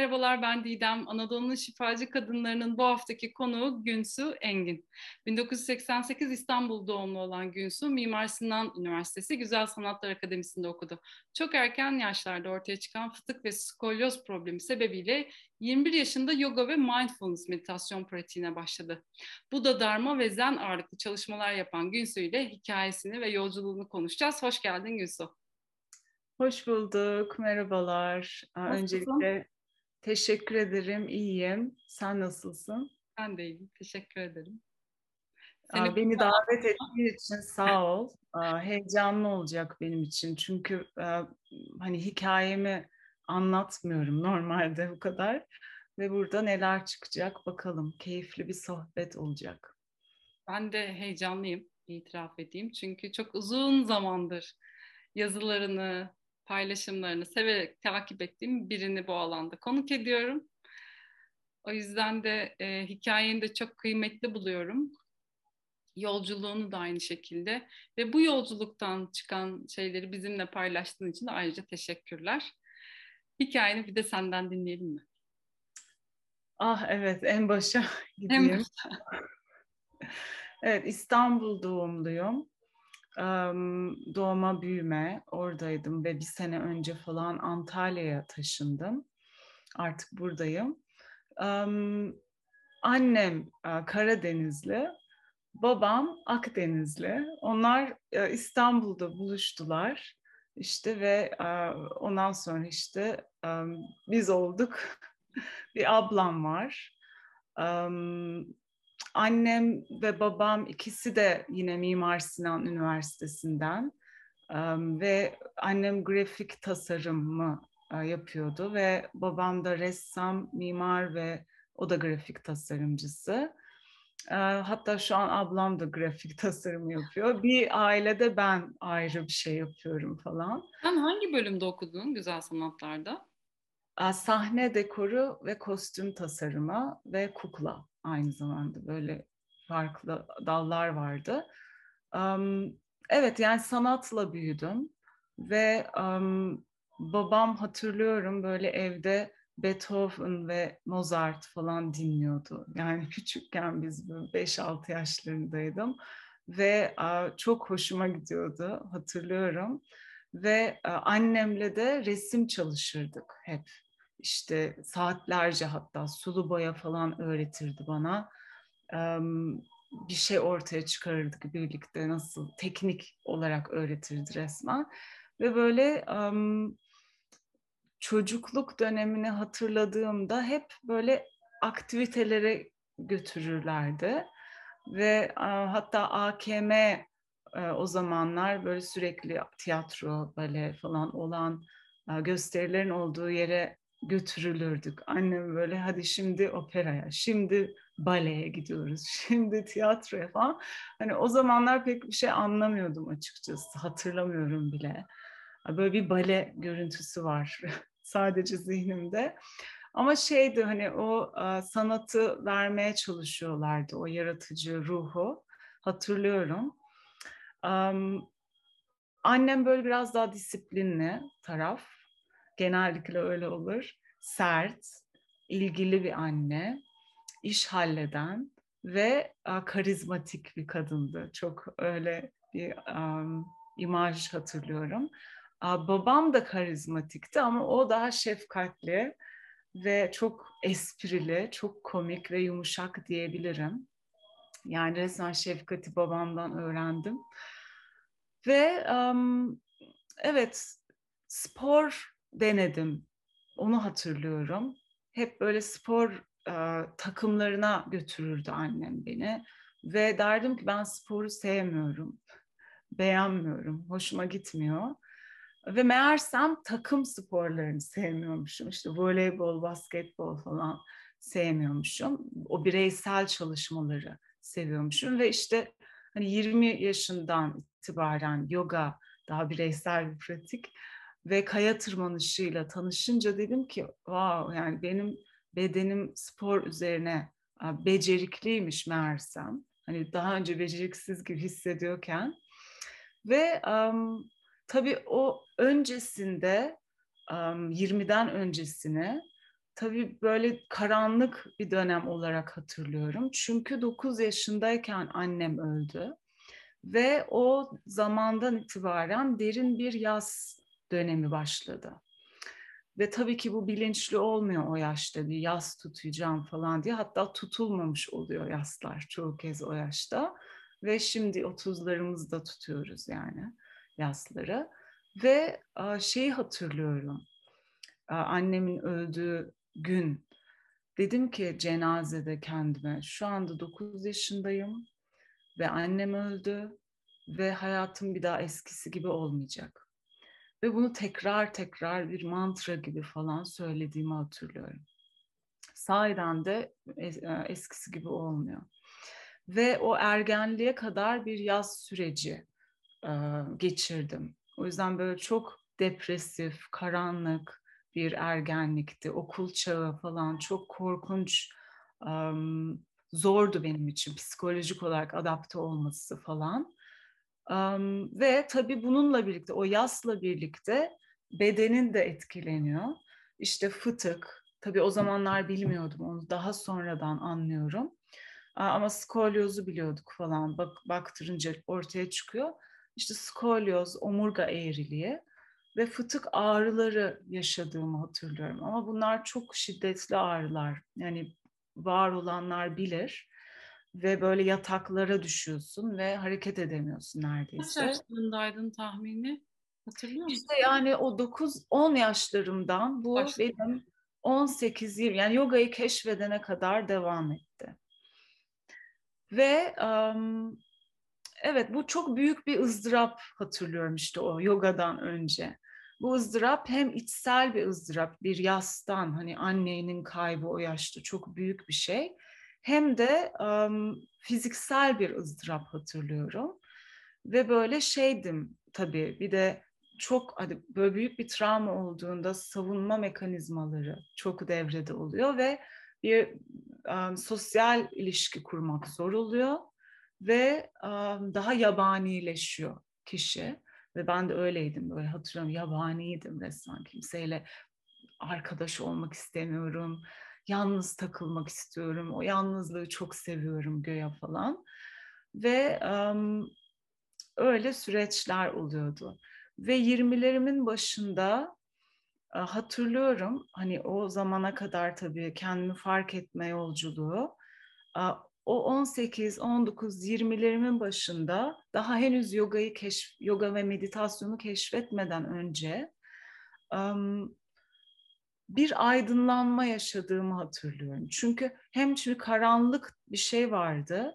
Merhabalar ben Didem. Anadolu'nun şifacı kadınlarının bu haftaki konuğu Günsu Engin. 1988 İstanbul doğumlu olan Günsu, Mimar Sinan Üniversitesi Güzel Sanatlar Akademisi'nde okudu. Çok erken yaşlarda ortaya çıkan fıtık ve skolyoz problemi sebebiyle 21 yaşında yoga ve mindfulness meditasyon pratiğine başladı. Bu da Dharma ve Zen ağırlıklı çalışmalar yapan Günsu ile hikayesini ve yolculuğunu konuşacağız. Hoş geldin Günsu. Hoş bulduk, merhabalar. Nasılsın? Öncelikle Teşekkür ederim, iyiyim. Sen nasılsın? Ben de iyiyim, teşekkür ederim. Seni Beni davet ettiğin için sağ ol. Heyecanlı olacak benim için çünkü hani hikayemi anlatmıyorum normalde bu kadar ve burada neler çıkacak bakalım. Keyifli bir sohbet olacak. Ben de heyecanlıyım, itiraf edeyim. Çünkü çok uzun zamandır yazılarını, paylaşımlarını severek takip ettiğim birini bu alanda konuk ediyorum. O yüzden de e, hikayeni de çok kıymetli buluyorum. Yolculuğunu da aynı şekilde ve bu yolculuktan çıkan şeyleri bizimle paylaştığın için de ayrıca teşekkürler. Hikayeni bir de senden dinleyelim mi? Ah evet en başa gideyim. En başa. evet İstanbul doğumluyum doğma büyüme oradaydım ve bir sene önce falan Antalya'ya taşındım. Artık buradayım. Annem Karadenizli, babam Akdenizli. Onlar İstanbul'da buluştular. İşte ve ondan sonra işte biz olduk. bir ablam var annem ve babam ikisi de yine Mimar Sinan Üniversitesi'nden ve annem grafik tasarımı yapıyordu ve babam da ressam, mimar ve o da grafik tasarımcısı. Hatta şu an ablam da grafik tasarım yapıyor. Bir ailede ben ayrı bir şey yapıyorum falan. Sen hangi bölümde okudun güzel sanatlarda? Sahne dekoru ve kostüm tasarımı ve kukla aynı zamanda böyle farklı dallar vardı. Um, evet yani sanatla büyüdüm ve um, babam hatırlıyorum böyle evde Beethoven ve Mozart falan dinliyordu. Yani küçükken biz 5-6 yaşlarındaydım ve uh, çok hoşuma gidiyordu hatırlıyorum. Ve annemle de resim çalışırdık hep işte saatlerce hatta sulu boya falan öğretirdi bana. Bir şey ortaya çıkarırdık birlikte nasıl teknik olarak öğretirdi resmen. Ve böyle çocukluk dönemini hatırladığımda hep böyle aktivitelere götürürlerdi. Ve hatta AKM o zamanlar böyle sürekli tiyatro, bale falan olan gösterilerin olduğu yere götürülürdük. Annem böyle hadi şimdi operaya, şimdi baleye gidiyoruz, şimdi tiyatroya falan. Hani o zamanlar pek bir şey anlamıyordum açıkçası, hatırlamıyorum bile. Böyle bir bale görüntüsü var sadece zihnimde. Ama şeydi hani o sanatı vermeye çalışıyorlardı, o yaratıcı ruhu. Hatırlıyorum. annem böyle biraz daha disiplinli taraf genellikle öyle olur. Sert, ilgili bir anne, iş halleden ve a, karizmatik bir kadındı. Çok öyle bir um, imaj hatırlıyorum. A, babam da karizmatikti ama o daha şefkatli ve çok esprili, çok komik ve yumuşak diyebilirim. Yani resmen şefkati babamdan öğrendim. Ve um, evet spor denedim. Onu hatırlıyorum. Hep böyle spor e, takımlarına götürürdü annem beni. Ve derdim ki ben sporu sevmiyorum. Beğenmiyorum. Hoşuma gitmiyor. Ve meğersem takım sporlarını sevmiyormuşum. İşte voleybol, basketbol falan sevmiyormuşum. O bireysel çalışmaları seviyormuşum. Ve işte hani 20 yaşından itibaren yoga daha bireysel bir pratik ve kaya tırmanışıyla tanışınca dedim ki wow yani benim bedenim spor üzerine becerikliymiş meğersem. Hani daha önce beceriksiz gibi hissediyorken ve um, tabii o öncesinde um, 20'den öncesine tabii böyle karanlık bir dönem olarak hatırlıyorum. Çünkü 9 yaşındayken annem öldü. Ve o zamandan itibaren derin bir yaz dönemi başladı. Ve tabii ki bu bilinçli olmuyor o yaşta bir yas tutacağım falan diye. Hatta tutulmamış oluyor yaslar çoğu kez o yaşta. Ve şimdi 30'larımızda tutuyoruz yani yasları. Ve şeyi hatırlıyorum. Annemin öldüğü gün dedim ki cenazede kendime şu anda 9 yaşındayım ve annem öldü ve hayatım bir daha eskisi gibi olmayacak. Ve bunu tekrar tekrar bir mantra gibi falan söylediğimi hatırlıyorum. Sahiden de e, eskisi gibi olmuyor. Ve o ergenliğe kadar bir yaz süreci e, geçirdim. O yüzden böyle çok depresif, karanlık bir ergenlikti. Okul çağı falan çok korkunç, zordu benim için psikolojik olarak adapte olması falan. Um, ve tabii bununla birlikte, o yasla birlikte bedenin de etkileniyor. İşte fıtık, tabii o zamanlar bilmiyordum onu daha sonradan anlıyorum. Ama skolyozu biliyorduk falan bak, baktırınca ortaya çıkıyor. İşte skolyoz, omurga eğriliği ve fıtık ağrıları yaşadığımı hatırlıyorum. Ama bunlar çok şiddetli ağrılar. Yani var olanlar bilir ve böyle yataklara düşüyorsun ve hareket edemiyorsun neredeyse. Kaç yaşlarındaydın tahmini? Hatırlıyor musun? İşte yani o 9-10 yaşlarımdan bu Başka. benim 18-20 yani yogayı keşfedene kadar devam etti. Ve um, evet bu çok büyük bir ızdırap hatırlıyorum işte o yogadan önce. Bu ızdırap hem içsel bir ızdırap, bir yastan hani annenin kaybı o yaşta çok büyük bir şey. Hem de um, fiziksel bir ızdırap hatırlıyorum. Ve böyle şeydim tabii bir de çok hadi böyle büyük bir travma olduğunda savunma mekanizmaları çok devrede oluyor ve bir um, sosyal ilişki kurmak zor oluyor ve um, daha yabanileşiyor kişi. Ve ben de öyleydim böyle hatırlıyorum yabaniydim resmen. Kimseyle arkadaş olmak istemiyorum yalnız takılmak istiyorum o yalnızlığı çok seviyorum göya falan. Ve um, öyle süreçler oluyordu. Ve 20'lerimin başında hatırlıyorum hani o zamana kadar tabii kendimi fark etme yolculuğu o 18, 19, 20'lerimin başında daha henüz yogayı keşf, yoga ve meditasyonu keşfetmeden önce bir aydınlanma yaşadığımı hatırlıyorum. Çünkü hem çünkü karanlık bir şey vardı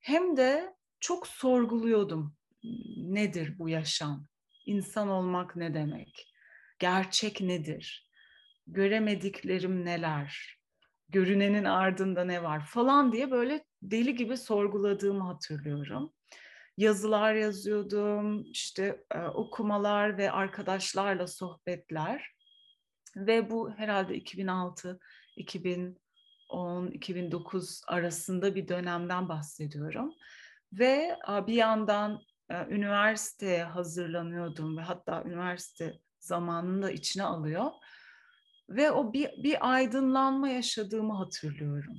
hem de çok sorguluyordum nedir bu yaşam? İnsan olmak ne demek? Gerçek nedir? Göremediklerim neler? görünenin ardında ne var falan diye böyle deli gibi sorguladığımı hatırlıyorum. Yazılar yazıyordum, işte e, okumalar ve arkadaşlarla sohbetler. Ve bu herhalde 2006, 2010, 2009 arasında bir dönemden bahsediyorum. Ve bir yandan e, üniversiteye hazırlanıyordum ve hatta üniversite zamanını da içine alıyor ve o bir, bir aydınlanma yaşadığımı hatırlıyorum.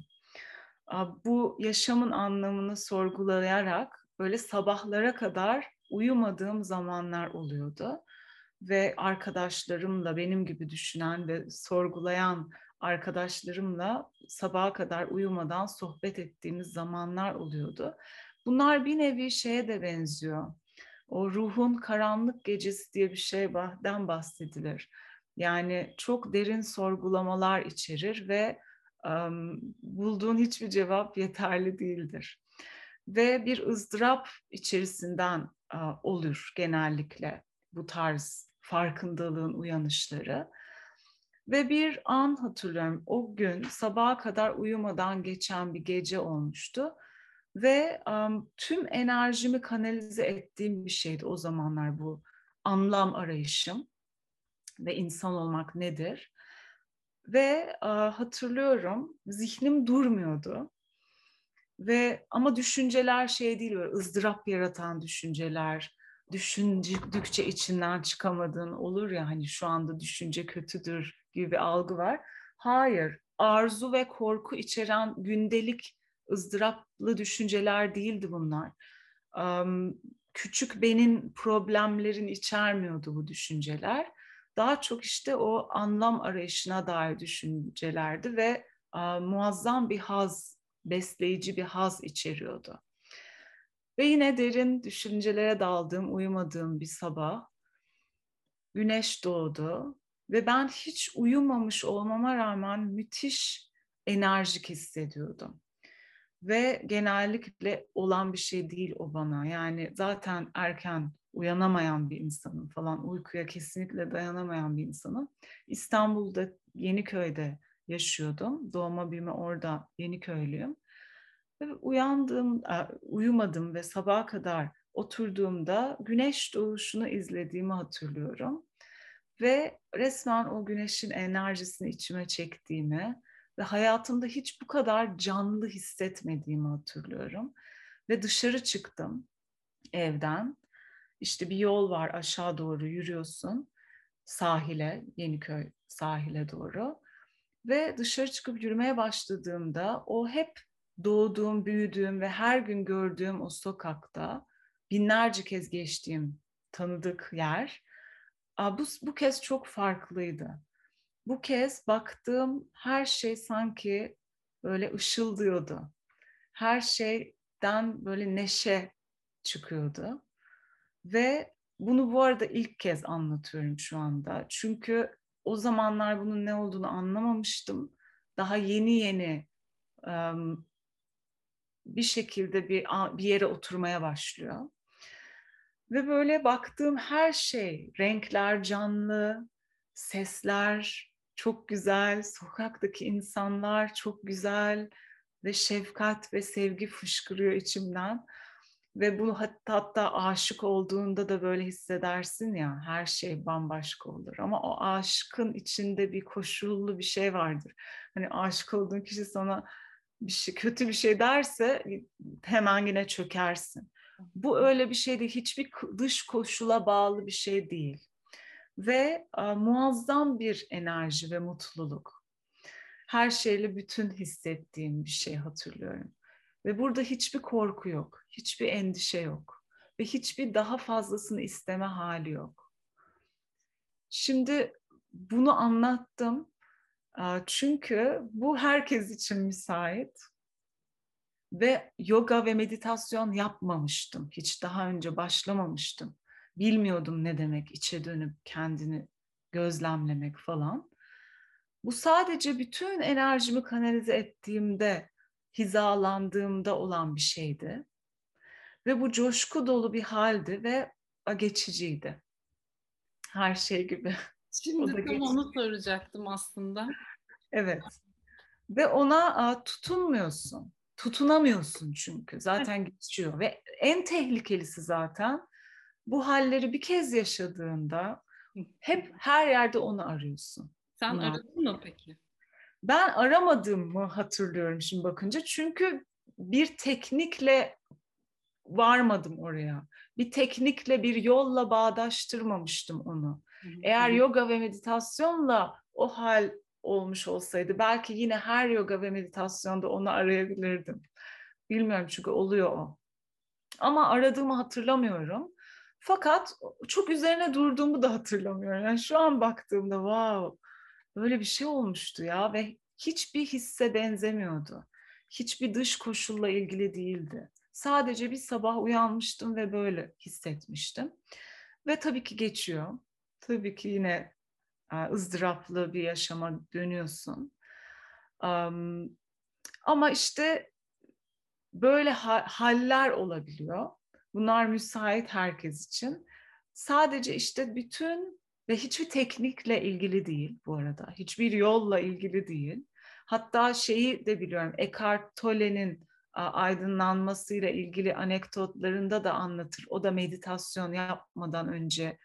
Bu yaşamın anlamını sorgulayarak böyle sabahlara kadar uyumadığım zamanlar oluyordu. Ve arkadaşlarımla benim gibi düşünen ve sorgulayan arkadaşlarımla sabaha kadar uyumadan sohbet ettiğimiz zamanlar oluyordu. Bunlar bir nevi şeye de benziyor. O ruhun karanlık gecesi diye bir şeyden bahsedilir yani çok derin sorgulamalar içerir ve um, bulduğun hiçbir cevap yeterli değildir. Ve bir ızdırap içerisinden uh, olur genellikle bu tarz farkındalığın uyanışları. Ve bir an hatırlıyorum o gün sabaha kadar uyumadan geçen bir gece olmuştu. Ve um, tüm enerjimi kanalize ettiğim bir şeydi o zamanlar bu anlam arayışım ve insan olmak nedir? Ve e, hatırlıyorum zihnim durmuyordu. Ve ama düşünceler şey değil böyle ızdırap yaratan düşünceler, düşündükçe içinden çıkamadığın olur ya hani şu anda düşünce kötüdür gibi bir algı var. Hayır, arzu ve korku içeren gündelik ızdıraplı düşünceler değildi bunlar. Küçük benim problemlerin içermiyordu bu düşünceler. Daha çok işte o anlam arayışına dair düşüncelerdi ve muazzam bir haz, besleyici bir haz içeriyordu. Ve yine derin düşüncelere daldığım, uyumadığım bir sabah güneş doğdu ve ben hiç uyumamış olmama rağmen müthiş enerjik hissediyordum. Ve genellikle olan bir şey değil o bana. Yani zaten erken uyanamayan bir insanım falan, uykuya kesinlikle dayanamayan bir insanım. İstanbul'da Yeniköy'de yaşıyordum. Doğma büyüme orada Yeniköylüyüm. Ve uyandım, e, uyumadım ve sabaha kadar oturduğumda güneş doğuşunu izlediğimi hatırlıyorum. Ve resmen o güneşin enerjisini içime çektiğimi ve hayatımda hiç bu kadar canlı hissetmediğimi hatırlıyorum. Ve dışarı çıktım evden. İşte bir yol var aşağı doğru yürüyorsun sahile, Yeniköy sahile doğru. Ve dışarı çıkıp yürümeye başladığımda o hep doğduğum, büyüdüğüm ve her gün gördüğüm o sokakta binlerce kez geçtiğim tanıdık yer bu, bu kez çok farklıydı. Bu kez baktığım her şey sanki böyle ışıldıyordu. Her şeyden böyle neşe çıkıyordu. Ve bunu bu arada ilk kez anlatıyorum şu anda. Çünkü o zamanlar bunun ne olduğunu anlamamıştım. Daha yeni yeni bir şekilde bir bir yere oturmaya başlıyor. Ve böyle baktığım her şey, renkler canlı, sesler çok güzel, sokaktaki insanlar çok güzel ve şefkat ve sevgi fışkırıyor içimden. Ve bu hatta, hatta aşık olduğunda da böyle hissedersin ya her şey bambaşka olur. Ama o aşkın içinde bir koşullu bir şey vardır. Hani aşık olduğun kişi sana bir şey kötü bir şey derse hemen yine çökersin. Bu öyle bir şey değil. Hiçbir dış koşula bağlı bir şey değil. Ve a, muazzam bir enerji ve mutluluk. Her şeyle bütün hissettiğim bir şey hatırlıyorum. Ve burada hiçbir korku yok, hiçbir endişe yok ve hiçbir daha fazlasını isteme hali yok. Şimdi bunu anlattım çünkü bu herkes için müsait ve yoga ve meditasyon yapmamıştım. Hiç daha önce başlamamıştım. Bilmiyordum ne demek içe dönüp kendini gözlemlemek falan. Bu sadece bütün enerjimi kanalize ettiğimde, hizalandığımda olan bir şeydi. Ve bu coşku dolu bir haldi ve geçiciydi. Her şey gibi. Şimdi tam geçici. onu soracaktım aslında. Evet. Ve ona tutunmuyorsun tutunamıyorsun çünkü. Zaten geçiyor ve en tehlikelisi zaten bu halleri bir kez yaşadığında hep her yerde onu arıyorsun. Sen Bunlar. aradın mı peki? Ben aramadığımı hatırlıyorum şimdi bakınca. Çünkü bir teknikle varmadım oraya. Bir teknikle, bir yolla bağdaştırmamıştım onu. Eğer yoga ve meditasyonla o hal olmuş olsaydı belki yine her yoga ve meditasyonda onu arayabilirdim. Bilmiyorum çünkü oluyor o. Ama aradığımı hatırlamıyorum. Fakat çok üzerine durduğumu da hatırlamıyorum. Yani şu an baktığımda wow böyle bir şey olmuştu ya ve hiçbir hisse benzemiyordu. Hiçbir dış koşulla ilgili değildi. Sadece bir sabah uyanmıştım ve böyle hissetmiştim. Ve tabii ki geçiyor. Tabii ki yine ızdıraplı bir yaşama dönüyorsun. Ama işte böyle haller olabiliyor. Bunlar müsait herkes için. Sadece işte bütün ve hiçbir teknikle ilgili değil bu arada. Hiçbir yolla ilgili değil. Hatta şeyi de biliyorum Eckhart Tolle'nin aydınlanmasıyla ilgili anekdotlarında da anlatır. O da meditasyon yapmadan önce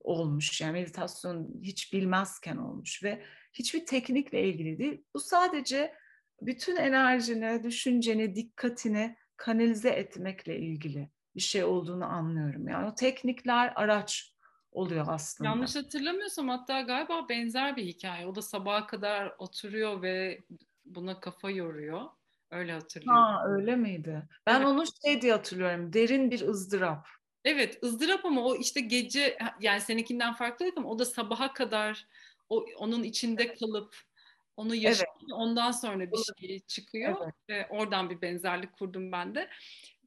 olmuş. Yani meditasyon hiç bilmezken olmuş ve hiçbir teknikle ilgili değil. Bu sadece bütün enerjini, düşünceni, dikkatini kanalize etmekle ilgili bir şey olduğunu anlıyorum. Yani o teknikler araç oluyor aslında. Yanlış hatırlamıyorsam hatta galiba benzer bir hikaye. O da sabaha kadar oturuyor ve buna kafa yoruyor. Öyle hatırlıyorum. Ha öyle miydi? Ben evet. onu şey diye hatırlıyorum. Derin bir ızdırap. Evet ızdırap ama o işte gece yani seninkinden farklı ama o da sabaha kadar o onun içinde kalıp onu yaşayıp evet. ondan sonra bir şey çıkıyor. Evet. Ve oradan bir benzerlik kurdum ben de.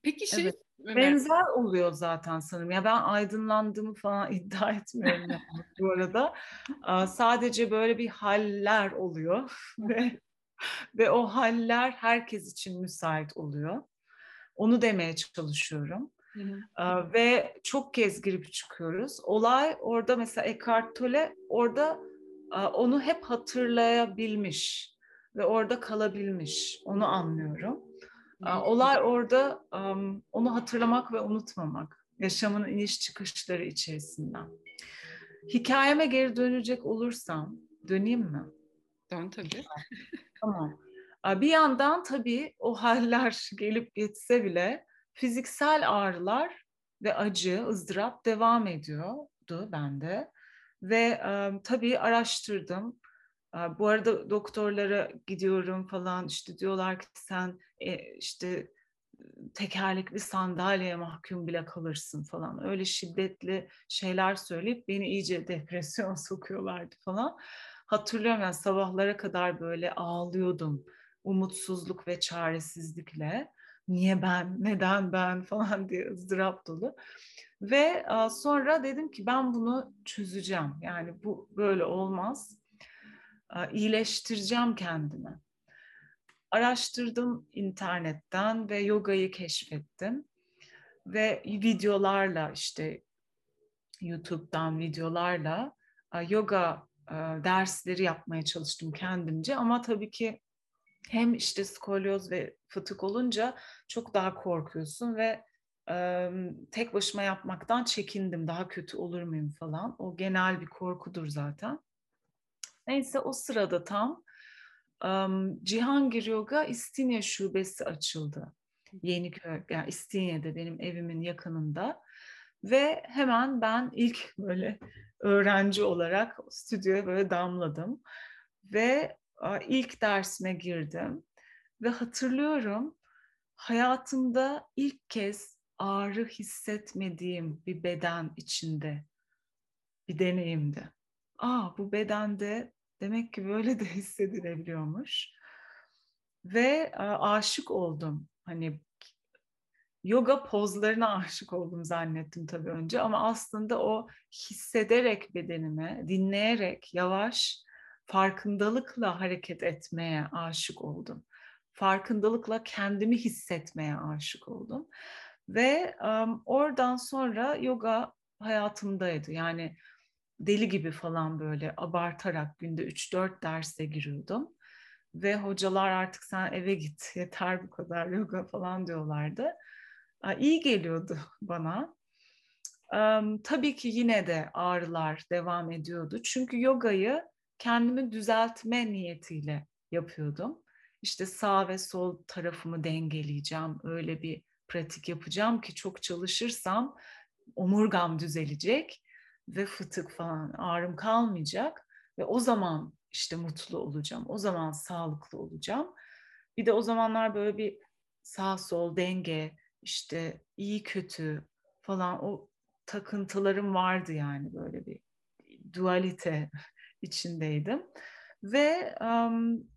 Peki şey evet. Benzer oluyor zaten sanırım. Ya ben aydınlandığımı falan iddia etmiyorum yani bu arada. Sadece böyle bir haller oluyor ve ve o haller herkes için müsait oluyor. Onu demeye çalışıyorum. Hı hı. Ve çok kez girip çıkıyoruz. Olay orada mesela Eckhart Tolle orada onu hep hatırlayabilmiş ve orada kalabilmiş. Onu anlıyorum. Olay orada onu hatırlamak ve unutmamak. Yaşamın iniş çıkışları içerisinden. Hikayeme geri dönecek olursam, döneyim mi? Dön tabii. tamam. Bir yandan tabii o haller gelip geçse bile fiziksel ağrılar ve acı, ızdırap devam ediyordu bende. Ve e, tabii araştırdım. E, bu arada doktorlara gidiyorum falan işte diyorlar ki sen e, işte tekerlekli sandalyeye mahkum bile kalırsın falan. Öyle şiddetli şeyler söyleyip beni iyice depresyon sokuyorlardı falan. Hatırlıyorum yani sabahlara kadar böyle ağlıyordum umutsuzluk ve çaresizlikle. Niye ben, neden ben falan diye ızdırap dolu. Ve sonra dedim ki ben bunu çözeceğim. Yani bu böyle olmaz. İyileştireceğim kendimi. Araştırdım internetten ve yogayı keşfettim. Ve videolarla işte YouTube'dan videolarla yoga dersleri yapmaya çalıştım kendimce. Ama tabii ki hem işte skolyoz ve fıtık olunca çok daha korkuyorsun ve e, tek başıma yapmaktan çekindim. Daha kötü olur muyum falan. O genel bir korkudur zaten. Neyse o sırada tam um, Cihangir Yoga İstinye Şubesi açıldı. Yeniköy, yani İstinye'de benim evimin yakınında. Ve hemen ben ilk böyle öğrenci olarak stüdyoya böyle damladım. Ve ilk dersime girdim ve hatırlıyorum hayatımda ilk kez ağrı hissetmediğim bir beden içinde bir deneyimdi. Aa bu bedende demek ki böyle de hissedilebiliyormuş. Ve aşık oldum. Hani yoga pozlarına aşık oldum zannettim tabii önce ama aslında o hissederek bedenime, dinleyerek yavaş farkındalıkla hareket etmeye aşık oldum. Farkındalıkla kendimi hissetmeye aşık oldum. Ve um, oradan sonra yoga hayatımdaydı. Yani deli gibi falan böyle abartarak günde 3-4 derse giriyordum. Ve hocalar artık sen eve git yeter bu kadar yoga falan diyorlardı. İyi geliyordu bana. Um, tabii ki yine de ağrılar devam ediyordu. Çünkü yogayı kendimi düzeltme niyetiyle yapıyordum. İşte sağ ve sol tarafımı dengeleyeceğim. Öyle bir pratik yapacağım ki çok çalışırsam omurgam düzelecek ve fıtık falan ağrım kalmayacak ve o zaman işte mutlu olacağım. O zaman sağlıklı olacağım. Bir de o zamanlar böyle bir sağ sol denge, işte iyi kötü falan o takıntılarım vardı yani böyle bir dualite içindeydim. Ve um,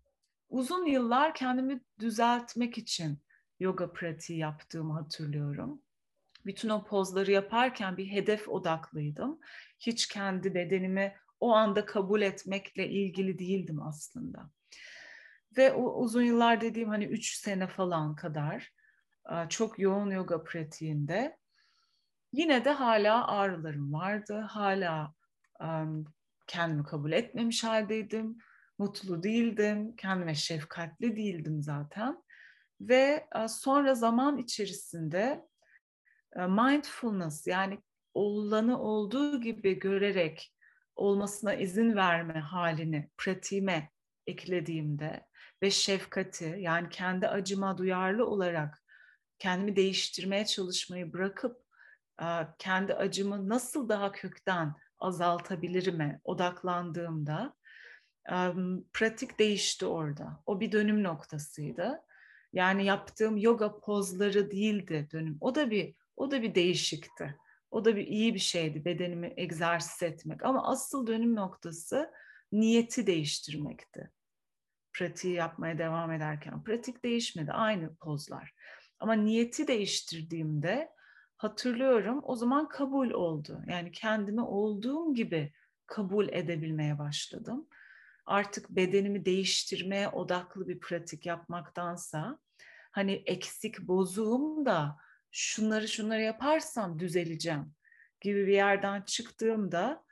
uzun yıllar kendimi düzeltmek için yoga pratiği yaptığımı hatırlıyorum. Bütün o pozları yaparken bir hedef odaklıydım. Hiç kendi bedenimi o anda kabul etmekle ilgili değildim aslında. Ve o uzun yıllar dediğim hani üç sene falan kadar çok yoğun yoga pratiğinde yine de hala ağrılarım vardı. Hala kendimi kabul etmemiş haldeydim. Mutlu değildim. Kendime şefkatli değildim zaten. Ve e, sonra zaman içerisinde e, mindfulness yani olanı olduğu gibi görerek olmasına izin verme halini pratiğime eklediğimde ve şefkati yani kendi acıma duyarlı olarak kendimi değiştirmeye çalışmayı bırakıp e, kendi acımı nasıl daha kökten azaltabilirime odaklandığımda pratik değişti orada. O bir dönüm noktasıydı. Yani yaptığım yoga pozları değildi dönüm. O da bir o da bir değişikti. O da bir iyi bir şeydi bedenimi egzersiz etmek. Ama asıl dönüm noktası niyeti değiştirmekti. Pratiği yapmaya devam ederken. Pratik değişmedi. Aynı pozlar. Ama niyeti değiştirdiğimde hatırlıyorum o zaman kabul oldu. Yani kendimi olduğum gibi kabul edebilmeye başladım. Artık bedenimi değiştirmeye odaklı bir pratik yapmaktansa hani eksik bozuğum da şunları şunları yaparsam düzeleceğim gibi bir yerden çıktığımda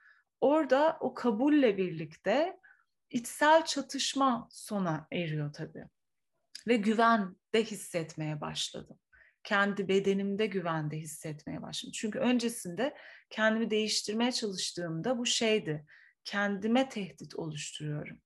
orada o kabulle birlikte içsel çatışma sona eriyor tabii. Ve güven de hissetmeye başladım. Kendi bedenimde güvende hissetmeye başladım. Çünkü öncesinde kendimi değiştirmeye çalıştığımda bu şeydi. Kendime tehdit oluşturuyorum.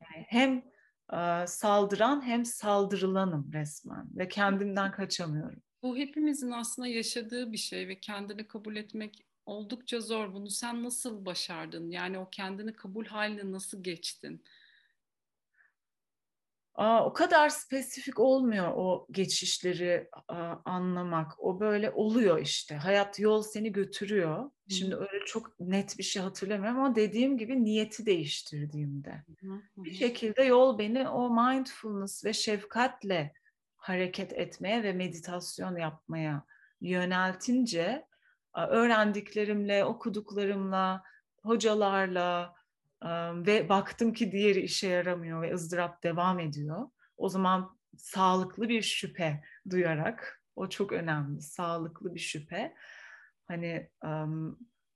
Yani hem e, saldıran hem saldırılanım resmen ve kendimden kaçamıyorum. Bu hepimizin aslında yaşadığı bir şey ve kendini kabul etmek oldukça zor. Bunu sen nasıl başardın? Yani o kendini kabul haline nasıl geçtin? Aa, o kadar spesifik olmuyor o geçişleri aa, anlamak. O böyle oluyor işte. Hayat yol seni götürüyor. Şimdi öyle çok net bir şey hatırlamıyorum ama dediğim gibi niyeti değiştirdiğimde. Bir şekilde yol beni o mindfulness ve şefkatle hareket etmeye ve meditasyon yapmaya yöneltince öğrendiklerimle, okuduklarımla, hocalarla ve baktım ki diğeri işe yaramıyor ve ızdırap devam ediyor. O zaman sağlıklı bir şüphe duyarak, o çok önemli, sağlıklı bir şüphe. Hani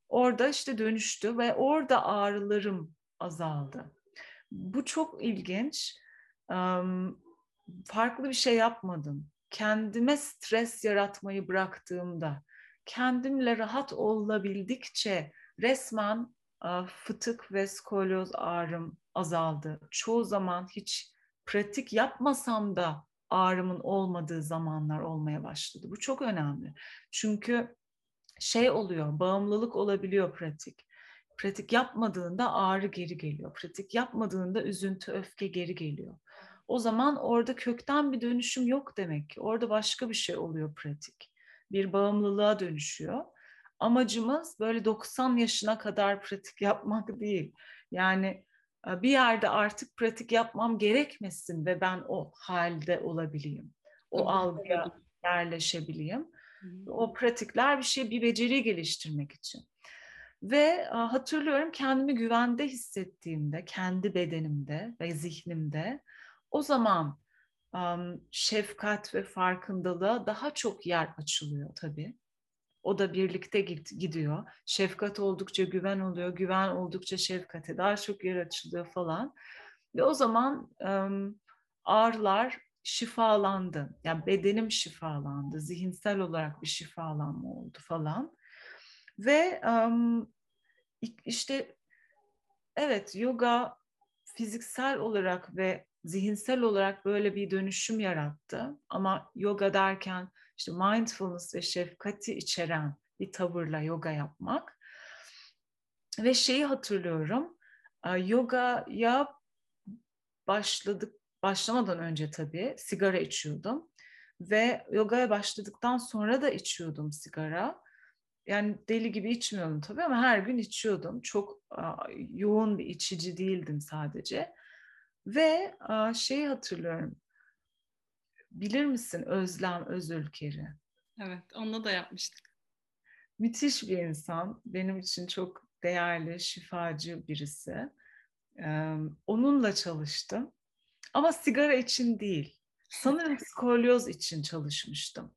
orada işte dönüştü ve orada ağrılarım azaldı. Bu çok ilginç farklı bir şey yapmadım. Kendime stres yaratmayı bıraktığımda, kendimle rahat olabildikçe resmen fıtık ve skolyoz ağrım azaldı. Çoğu zaman hiç pratik yapmasam da ağrımın olmadığı zamanlar olmaya başladı. Bu çok önemli. Çünkü şey oluyor, bağımlılık olabiliyor pratik. Pratik yapmadığında ağrı geri geliyor. Pratik yapmadığında üzüntü, öfke geri geliyor o zaman orada kökten bir dönüşüm yok demek ki. Orada başka bir şey oluyor pratik. Bir bağımlılığa dönüşüyor. Amacımız böyle 90 yaşına kadar pratik yapmak değil. Yani e, bir yerde artık pratik yapmam gerekmesin ve ben o halde olabileyim. O algıya yerleşebileyim. O pratikler bir şey, bir beceri geliştirmek için. Ve e, hatırlıyorum kendimi güvende hissettiğimde, kendi bedenimde ve zihnimde o zaman şefkat ve farkındalığa daha çok yer açılıyor tabii. O da birlikte gidiyor. Şefkat oldukça güven oluyor, güven oldukça şefkate daha çok yer açılıyor falan. Ve o zaman ağrılar şifalandı. Yani bedenim şifalandı. Zihinsel olarak bir şifalanma oldu falan. Ve işte evet yoga fiziksel olarak ve zihinsel olarak böyle bir dönüşüm yarattı. Ama yoga derken işte mindfulness ve şefkati içeren bir tavırla yoga yapmak. Ve şeyi hatırlıyorum, yogaya başladık, başlamadan önce tabii sigara içiyordum. Ve yogaya başladıktan sonra da içiyordum sigara. Yani deli gibi içmiyordum tabii ama her gün içiyordum. Çok yoğun bir içici değildim sadece. Ve şeyi hatırlıyorum. Bilir misin Özlem Özülker'i? Evet, onunla da yapmıştık. Müthiş bir insan. Benim için çok değerli, şifacı birisi. onunla çalıştım. Ama sigara için değil. Sanırım skolyoz için çalışmıştım.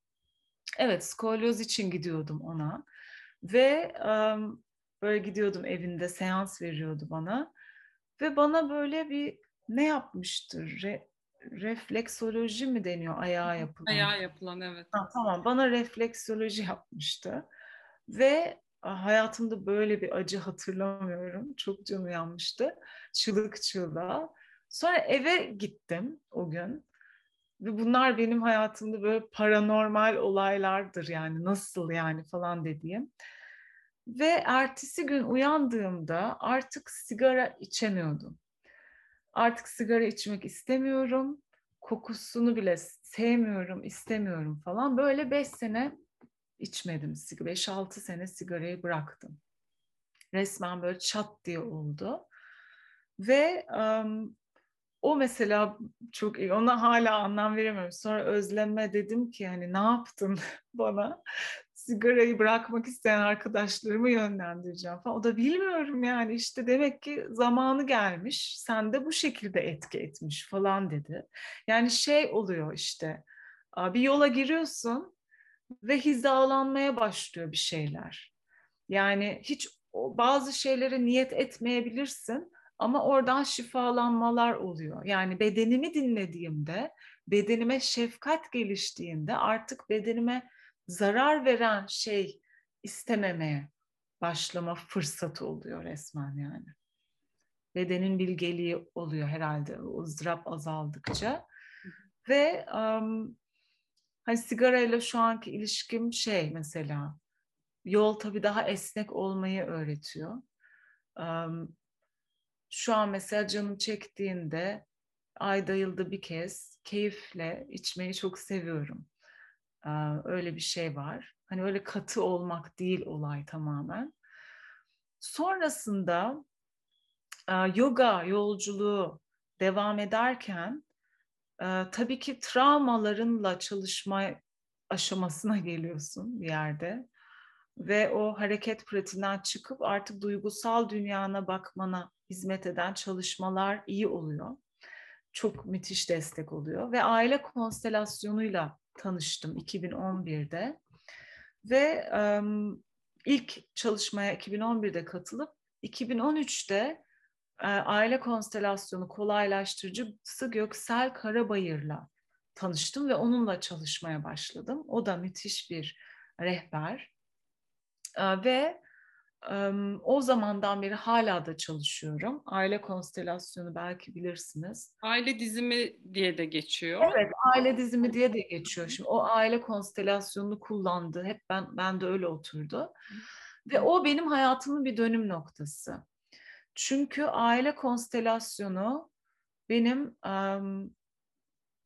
Evet, skolyoz için gidiyordum ona. Ve böyle gidiyordum evinde, seans veriyordu bana. Ve bana böyle bir ne yapmıştır? Re, refleksoloji mi deniyor ayağa yapılan? Ayağa yapılan evet. Ha, tamam bana refleksoloji yapmıştı. Ve hayatımda böyle bir acı hatırlamıyorum. Çok canı yanmıştı. Çığlık çığlığa. Sonra eve gittim o gün. Ve bunlar benim hayatımda böyle paranormal olaylardır yani nasıl yani falan dediğim. Ve ertesi gün uyandığımda artık sigara içemiyordum. Artık sigara içmek istemiyorum. Kokusunu bile sevmiyorum, istemiyorum falan. Böyle beş sene içmedim. Beş altı sene sigarayı bıraktım. Resmen böyle çat diye oldu. Ve um, o mesela çok iyi. Ona hala anlam veremiyorum. Sonra özleme dedim ki hani ne yaptın bana? Sigarayı bırakmak isteyen arkadaşlarımı yönlendireceğim falan. O da bilmiyorum yani işte demek ki zamanı gelmiş. Sen de bu şekilde etki etmiş falan dedi. Yani şey oluyor işte bir yola giriyorsun ve hizalanmaya başlıyor bir şeyler. Yani hiç bazı şeylere niyet etmeyebilirsin ama oradan şifalanmalar oluyor. Yani bedenimi dinlediğimde, bedenime şefkat geliştiğinde artık bedenime zarar veren şey istememeye başlama fırsatı oluyor resmen yani. Bedenin bilgeliği oluyor herhalde o ızdırap azaldıkça. Ve um, hani sigarayla şu anki ilişkim şey mesela yol tabii daha esnek olmayı öğretiyor. Um, şu an mesela canım çektiğinde ayda yılda bir kez keyifle içmeyi çok seviyorum. Öyle bir şey var. Hani öyle katı olmak değil olay tamamen. Sonrasında yoga yolculuğu devam ederken tabii ki travmalarınla çalışma aşamasına geliyorsun bir yerde ve o hareket pratiğinden çıkıp artık duygusal dünyana bakmana hizmet eden çalışmalar iyi oluyor. Çok müthiş destek oluyor ve aile konstelasyonuyla tanıştım 2011'de ve um, ilk çalışmaya 2011'de katılıp 2013'te e, aile konstelasyonu kolaylaştırıcısı Göksel Karabayır'la tanıştım ve onunla çalışmaya başladım. O da müthiş bir rehber. E, ve o zamandan beri hala da çalışıyorum. Aile konstelasyonu belki bilirsiniz. Aile dizimi diye de geçiyor. Evet, aile dizimi diye de geçiyor. Şimdi o aile konstelasyonunu kullandı. Hep ben ben de öyle oturdu. Ve o benim hayatımın bir dönüm noktası. Çünkü aile konstelasyonu benim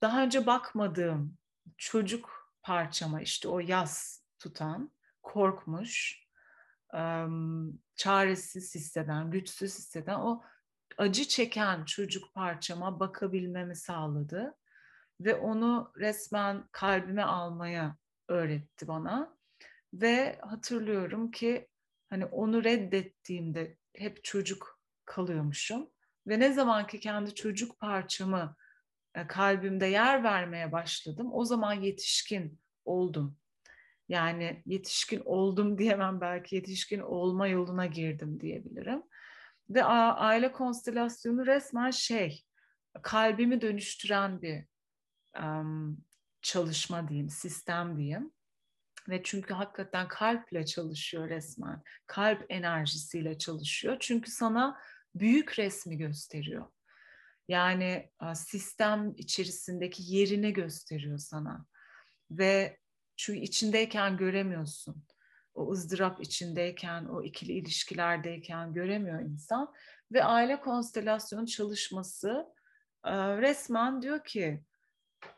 daha önce bakmadığım çocuk parçama işte o yaz tutan, korkmuş, çaresiz hisseden, güçsüz hisseden o acı çeken çocuk parçama bakabilmemi sağladı ve onu resmen kalbime almaya öğretti bana. Ve hatırlıyorum ki hani onu reddettiğimde hep çocuk kalıyormuşum ve ne zaman ki kendi çocuk parçamı kalbimde yer vermeye başladım o zaman yetişkin oldum yani yetişkin oldum diyemem belki yetişkin olma yoluna girdim diyebilirim. Ve aile konstelasyonu resmen şey kalbimi dönüştüren bir um, çalışma diyeyim, sistem diyeyim. Ve çünkü hakikaten kalple çalışıyor resmen. Kalp enerjisiyle çalışıyor. Çünkü sana büyük resmi gösteriyor. Yani sistem içerisindeki yerini gösteriyor sana. Ve çünkü içindeyken göremiyorsun. O ızdırap içindeyken, o ikili ilişkilerdeyken göremiyor insan. Ve aile konstelasyonu çalışması e, resmen diyor ki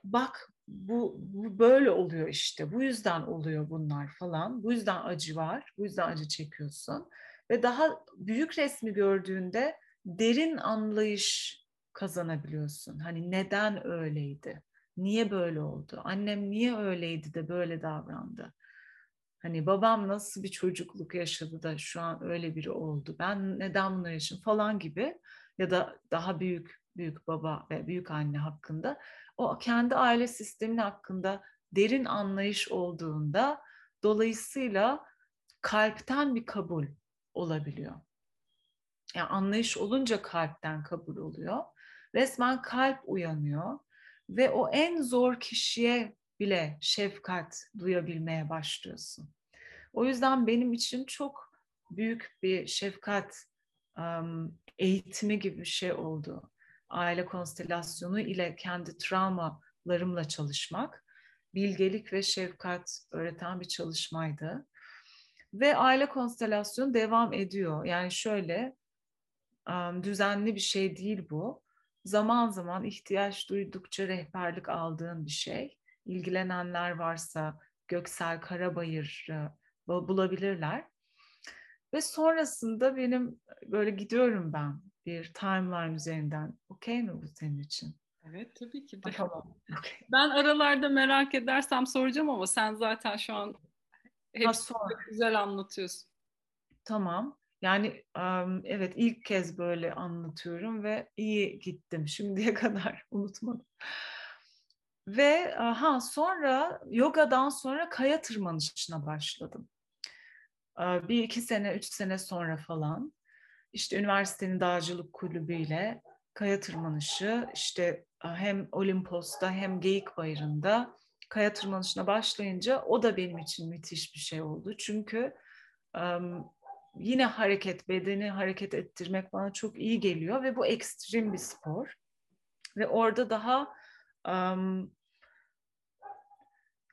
bak bu, bu böyle oluyor işte. Bu yüzden oluyor bunlar falan. Bu yüzden acı var. Bu yüzden acı çekiyorsun. Ve daha büyük resmi gördüğünde derin anlayış kazanabiliyorsun. Hani neden öyleydi? Niye böyle oldu? Annem niye öyleydi de böyle davrandı? Hani babam nasıl bir çocukluk yaşadı da şu an öyle biri oldu? Ben neden bunları yaşadım falan gibi ya da daha büyük büyük baba ve büyük anne hakkında o kendi aile sisteminin hakkında derin anlayış olduğunda dolayısıyla kalpten bir kabul olabiliyor. Yani anlayış olunca kalpten kabul oluyor. Resmen kalp uyanıyor ve o en zor kişiye bile şefkat duyabilmeye başlıyorsun. O yüzden benim için çok büyük bir şefkat um, eğitimi gibi bir şey oldu. Aile konstelasyonu ile kendi travmalarımla çalışmak, bilgelik ve şefkat öğreten bir çalışmaydı. Ve aile konstelasyonu devam ediyor. Yani şöyle düzenli bir şey değil bu. Zaman zaman ihtiyaç duydukça rehberlik aldığın bir şey. İlgilenenler varsa Göksel Karabayır bulabilirler. Ve sonrasında benim böyle gidiyorum ben bir timeline üzerinden. Okey mi bu senin için? Evet tabii ki de. Ben aralarda merak edersem soracağım ama sen zaten şu an hepsini güzel anlatıyorsun. Tamam. Yani evet ilk kez böyle anlatıyorum ve iyi gittim şimdiye kadar unutmadım. Ve ha sonra yogadan sonra kaya tırmanışına başladım. Bir iki sene, üç sene sonra falan işte üniversitenin dağcılık kulübüyle kaya tırmanışı işte hem Olimpos'ta hem Geyik Bayırı'nda kaya tırmanışına başlayınca o da benim için müthiş bir şey oldu. Çünkü yine hareket, bedeni hareket ettirmek bana çok iyi geliyor ve bu ekstrem bir spor. Ve orada daha um,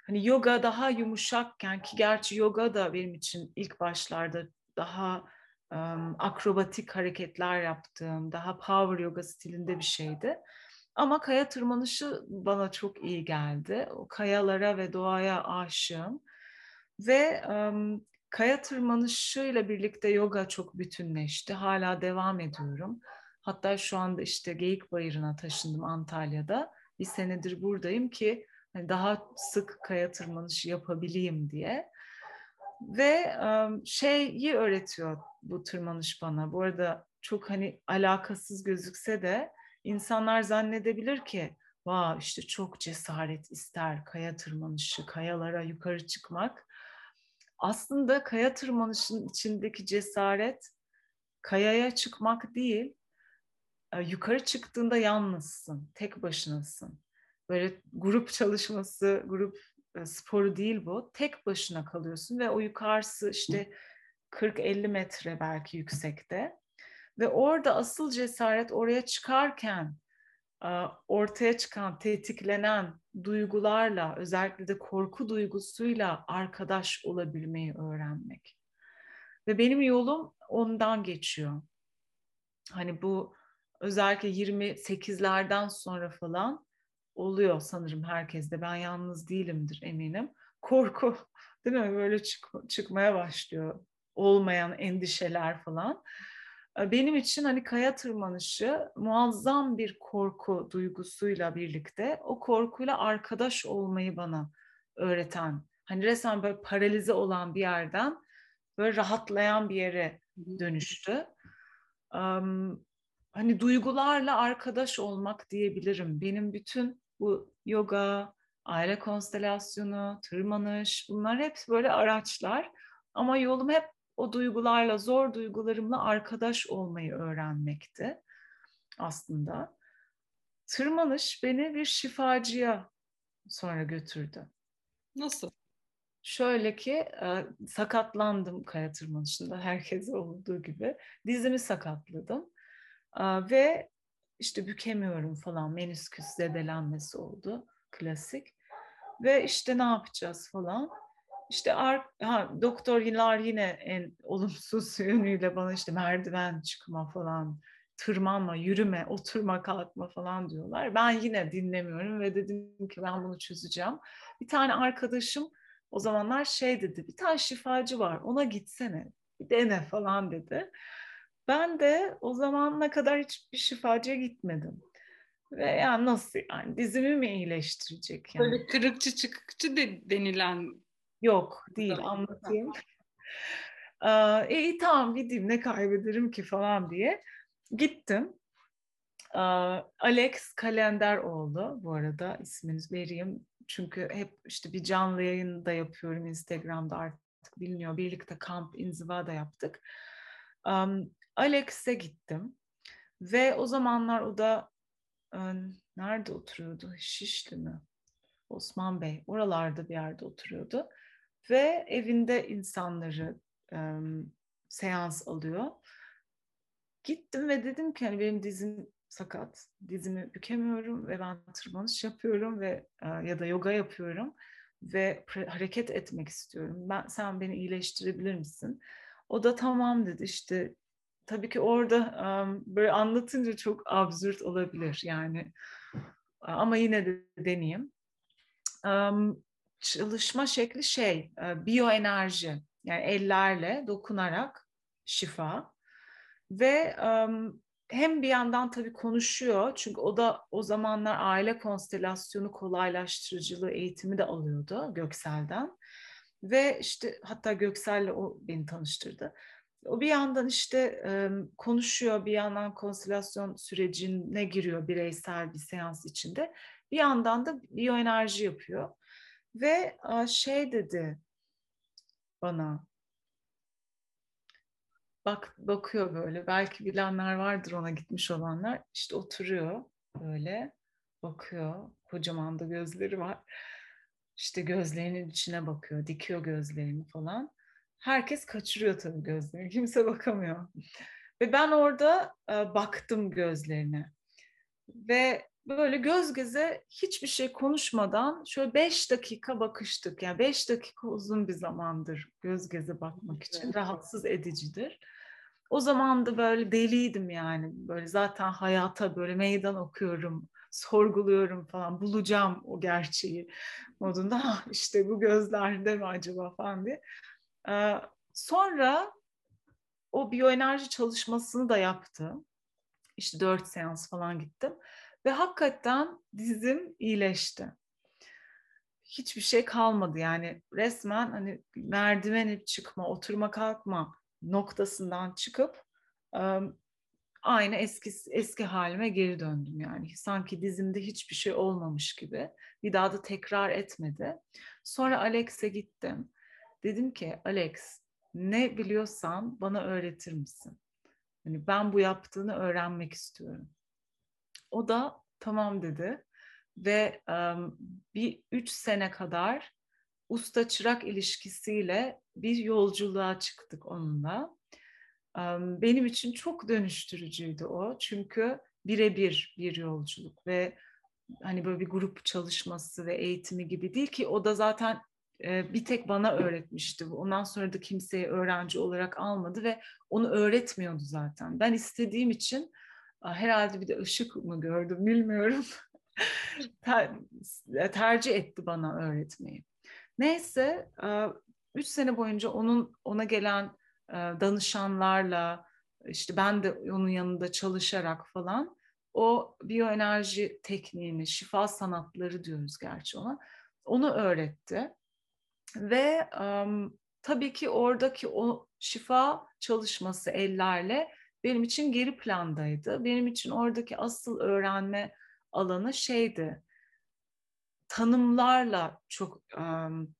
hani yoga daha yumuşakken ki gerçi yoga da benim için ilk başlarda daha um, akrobatik hareketler yaptığım, daha power yoga stilinde bir şeydi. Ama kaya tırmanışı bana çok iyi geldi. O kayalara ve doğaya aşığım. Ve um, kaya tırmanışıyla birlikte yoga çok bütünleşti. Hala devam ediyorum. Hatta şu anda işte Geyik Bayırı'na taşındım Antalya'da. Bir senedir buradayım ki hani daha sık kaya tırmanışı yapabileyim diye. Ve şeyi öğretiyor bu tırmanış bana. Bu arada çok hani alakasız gözükse de insanlar zannedebilir ki vah işte çok cesaret ister kaya tırmanışı, kayalara yukarı çıkmak. Aslında kaya tırmanışının içindeki cesaret kayaya çıkmak değil, yukarı çıktığında yalnızsın, tek başınasın. Böyle grup çalışması, grup sporu değil bu. Tek başına kalıyorsun ve o yukarısı işte 40-50 metre belki yüksekte. Ve orada asıl cesaret oraya çıkarken ortaya çıkan, tetiklenen duygularla, özellikle de korku duygusuyla arkadaş olabilmeyi öğrenmek. Ve benim yolum ondan geçiyor. Hani bu özellikle 28'lerden sonra falan oluyor sanırım herkeste. Ben yalnız değilimdir eminim. Korku değil mi? Böyle çık çıkmaya başlıyor. Olmayan endişeler falan. Benim için hani kaya tırmanışı muazzam bir korku duygusuyla birlikte o korkuyla arkadaş olmayı bana öğreten, hani resmen böyle paralize olan bir yerden böyle rahatlayan bir yere dönüştü. Um, hani duygularla arkadaş olmak diyebilirim. Benim bütün bu yoga, aile konstelasyonu, tırmanış bunlar hep böyle araçlar. Ama yolum hep o duygularla, zor duygularımla arkadaş olmayı öğrenmekti aslında. Tırmanış beni bir şifacıya sonra götürdü. Nasıl? Şöyle ki sakatlandım kaya tırmanışında herkese olduğu gibi. Dizimi sakatladım ve işte bükemiyorum falan menisküs zedelenmesi oldu klasik. Ve işte ne yapacağız falan. İşte ar, ha, doktorlar yine en olumsuz yönüyle bana işte merdiven çıkma falan, tırmanma, yürüme, oturma, kalkma falan diyorlar. Ben yine dinlemiyorum ve dedim ki ben bunu çözeceğim. Bir tane arkadaşım o zamanlar şey dedi, bir tane şifacı var ona gitsene, bir dene falan dedi. Ben de o zamana kadar hiçbir şifacıya gitmedim. Ve yani nasıl yani dizimi mi iyileştirecek yani? Böyle kırıkçı çıkıkçı de, denilen. Yok değil anlatayım. e, iyi tamam gideyim ne kaybederim ki falan diye gittim. Alex Kalenderoğlu bu arada ismini vereyim. Çünkü hep işte bir canlı yayın da yapıyorum Instagram'da artık biliniyor. Birlikte kamp inziva da yaptık. Um, Alex'e gittim. Ve o zamanlar o da e, nerede oturuyordu? Şişli mi? Osman Bey. Oralarda bir yerde oturuyordu. Ve evinde insanları e, seans alıyor. Gittim ve dedim ki hani benim dizim sakat. Dizimi bükemiyorum ve ben tırmanış yapıyorum ve e, ya da yoga yapıyorum. ve hareket etmek istiyorum. Ben sen beni iyileştirebilir misin? O da tamam dedi. İşte tabii ki orada böyle anlatınca çok absürt olabilir yani. Ama yine de deneyeyim. Çalışma şekli şey, biyoenerji. Yani ellerle dokunarak şifa. Ve hem bir yandan tabii konuşuyor çünkü o da o zamanlar aile konstelasyonu kolaylaştırıcılığı eğitimi de alıyordu Göksel'den. Ve işte hatta Göksel'le o beni tanıştırdı. O bir yandan işte e, konuşuyor, bir yandan konstelasyon sürecine giriyor bireysel bir seans içinde. Bir yandan da biyoenerji yapıyor. Ve şey dedi bana, bak bakıyor böyle. Belki bilenler vardır ona gitmiş olanlar. İşte oturuyor böyle bakıyor. Kocaman da gözleri var. İşte gözlerinin içine bakıyor, dikiyor gözlerini falan. Herkes kaçırıyor tabii gözlerini. Kimse bakamıyor. Ve ben orada e, baktım gözlerine. Ve böyle göz göze hiçbir şey konuşmadan şöyle beş dakika bakıştık. Yani beş dakika uzun bir zamandır göz göze bakmak için. Rahatsız edicidir. O zaman da böyle deliydim yani. Böyle zaten hayata böyle meydan okuyorum, sorguluyorum falan. Bulacağım o gerçeği modunda. Ah, işte bu gözlerde mi acaba falan diye. Ee, sonra o biyoenerji çalışmasını da yaptı. İşte dört seans falan gittim. Ve hakikaten dizim iyileşti. Hiçbir şey kalmadı yani resmen hani merdiven çıkma, oturma kalkma noktasından çıkıp aynı eski eski halime geri döndüm yani. Sanki dizimde hiçbir şey olmamış gibi. Bir daha da tekrar etmedi. Sonra Alex'e gittim. Dedim ki Alex ne biliyorsan bana öğretir misin? Yani ben bu yaptığını öğrenmek istiyorum. O da tamam dedi ve um, bir üç sene kadar usta çırak ilişkisiyle bir yolculuğa çıktık onunla. Um, benim için çok dönüştürücüydü o çünkü birebir bir yolculuk ve hani böyle bir grup çalışması ve eğitimi gibi değil ki o da zaten e, bir tek bana öğretmişti. Ondan sonra da kimseyi öğrenci olarak almadı ve onu öğretmiyordu zaten. Ben istediğim için herhalde bir de ışık mı gördüm bilmiyorum. Ter, tercih etti bana öğretmeyi. Neyse, üç sene boyunca onun ona gelen danışanlarla, işte ben de onun yanında çalışarak falan o biyoenerji tekniğini, şifa sanatları diyoruz gerçi ona, onu öğretti. Ve um, tabii ki oradaki o şifa çalışması ellerle benim için geri plandaydı. Benim için oradaki asıl öğrenme alanı şeydi. Tanımlarla çok um,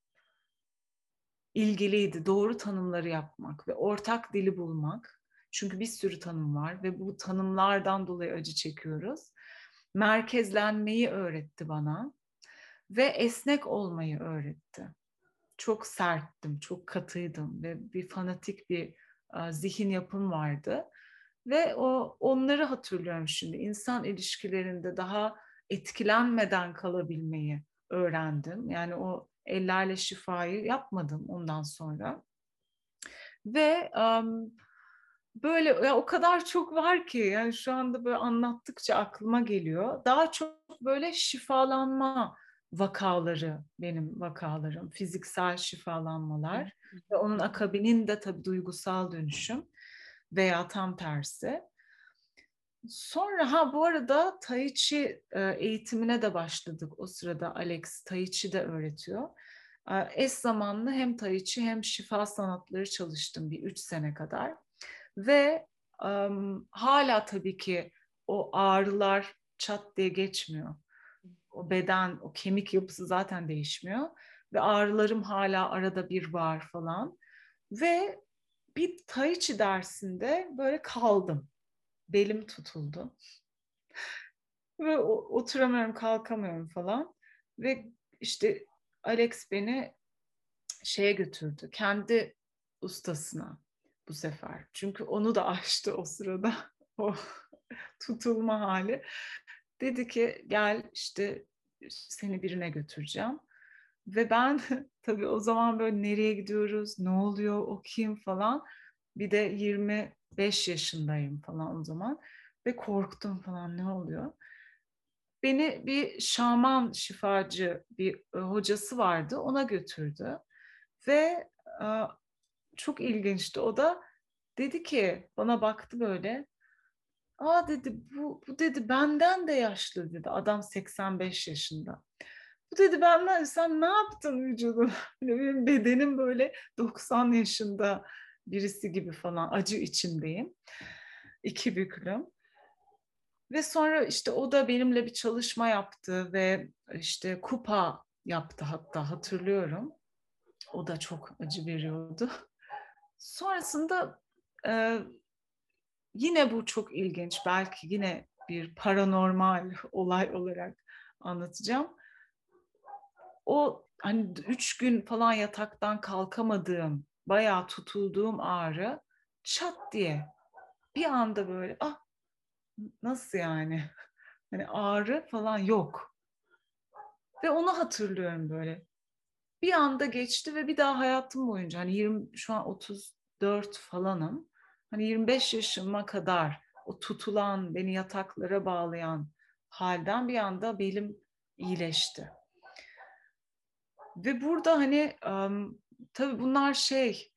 ilgiliydi. Doğru tanımları yapmak ve ortak dili bulmak. Çünkü bir sürü tanım var ve bu tanımlardan dolayı acı çekiyoruz. Merkezlenmeyi öğretti bana ve esnek olmayı öğretti. Çok serttim, çok katıydım ve bir fanatik bir zihin yapım vardı. Ve o onları hatırlıyorum şimdi. İnsan ilişkilerinde daha etkilenmeden kalabilmeyi öğrendim. Yani o ellerle şifayı yapmadım ondan sonra. Ve um, böyle ya o kadar çok var ki yani şu anda böyle anlattıkça aklıma geliyor. Daha çok böyle şifalanma vakaları benim vakalarım, fiziksel şifalanmalar ve onun akabininde tabii duygusal dönüşüm veya tam tersi. Sonra ha bu arada Tai Chi e, eğitimine de başladık o sırada Alex Tai Chi de öğretiyor. E, eş zamanlı hem Tai Chi hem şifa sanatları çalıştım bir üç sene kadar. Ve um, hala tabii ki o ağrılar çat diye geçmiyor. O beden, o kemik yapısı zaten değişmiyor. Ve ağrılarım hala arada bir var falan. Ve bir Tai Chi dersinde böyle kaldım. Belim tutuldu. Ve oturamıyorum, kalkamıyorum falan. Ve işte Alex beni şeye götürdü. Kendi ustasına bu sefer. Çünkü onu da açtı o sırada. O tutulma hali. Dedi ki gel işte seni birine götüreceğim. Ve ben tabii o zaman böyle nereye gidiyoruz, ne oluyor, o kim falan. Bir de 25 yaşındayım falan o zaman. Ve korktum falan ne oluyor. Beni bir şaman şifacı bir e, hocası vardı ona götürdü. Ve e, çok ilginçti. O da dedi ki bana baktı böyle. Aa dedi bu, bu dedi benden de yaşlı dedi. Adam 85 yaşında. Bu dedi benden sen ne yaptın vücudun? Hani benim bedenim böyle 90 yaşında birisi gibi falan acı içindeyim. İki büklüm. Ve sonra işte o da benimle bir çalışma yaptı ve işte kupa yaptı hatta hatırlıyorum. O da çok acı veriyordu. Sonrasında e, yine bu çok ilginç. Belki yine bir paranormal olay olarak anlatacağım. O hani üç gün falan yataktan kalkamadığım, bayağı tutulduğum ağrı çat diye bir anda böyle ah nasıl yani? Hani ağrı falan yok. Ve onu hatırlıyorum böyle. Bir anda geçti ve bir daha hayatım boyunca hani 20 şu an 34 falanım. Hani 25 yaşıma kadar o tutulan, beni yataklara bağlayan halden bir anda belim iyileşti. Ve burada hani um, tabii bunlar şey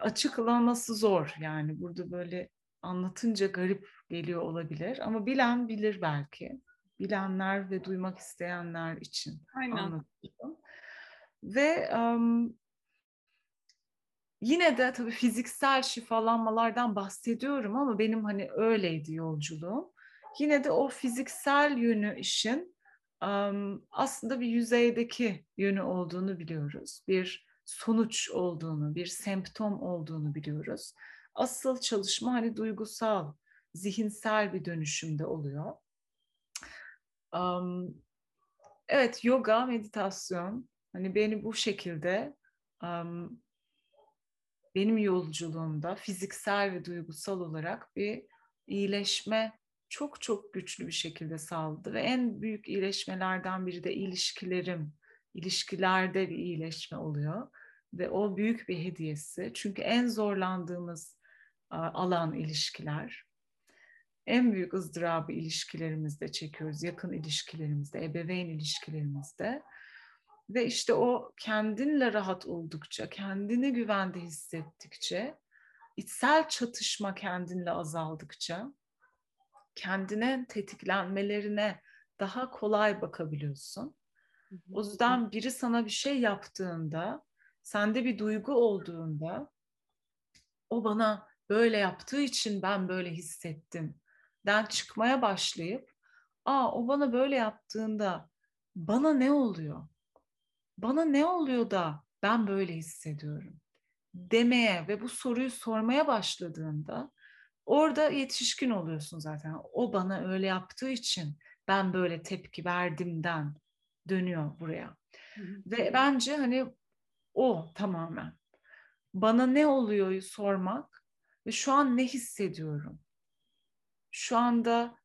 açıklaması zor yani burada böyle anlatınca garip geliyor olabilir ama bilen bilir belki. Bilenler ve duymak isteyenler için Aynen. anlatıyorum. Ve um, yine de tabii fiziksel şifalanmalardan bahsediyorum ama benim hani öyleydi yolculuğum. Yine de o fiziksel yönü işin aslında bir yüzeydeki yönü olduğunu biliyoruz. Bir sonuç olduğunu, bir semptom olduğunu biliyoruz asıl çalışma hani duygusal, zihinsel bir dönüşümde oluyor. Evet, yoga, meditasyon hani beni bu şekilde benim yolculuğumda fiziksel ve duygusal olarak bir iyileşme çok çok güçlü bir şekilde sağladı ve en büyük iyileşmelerden biri de ilişkilerim, ilişkilerde bir iyileşme oluyor ve o büyük bir hediyesi. Çünkü en zorlandığımız alan ilişkiler. En büyük ızdırabı ilişkilerimizde çekiyoruz, yakın ilişkilerimizde, ebeveyn ilişkilerimizde. Ve işte o kendinle rahat oldukça, kendini güvende hissettikçe, içsel çatışma kendinle azaldıkça, kendine tetiklenmelerine daha kolay bakabiliyorsun. O yüzden biri sana bir şey yaptığında, sende bir duygu olduğunda, o bana böyle yaptığı için ben böyle hissettim. Den çıkmaya başlayıp, aa o bana böyle yaptığında bana ne oluyor? Bana ne oluyor da ben böyle hissediyorum? Demeye ve bu soruyu sormaya başladığında orada yetişkin oluyorsun zaten. O bana öyle yaptığı için ben böyle tepki verdimden dönüyor buraya. Hı hı. Ve bence hani o tamamen. Bana ne oluyor sormak ve şu an ne hissediyorum? Şu anda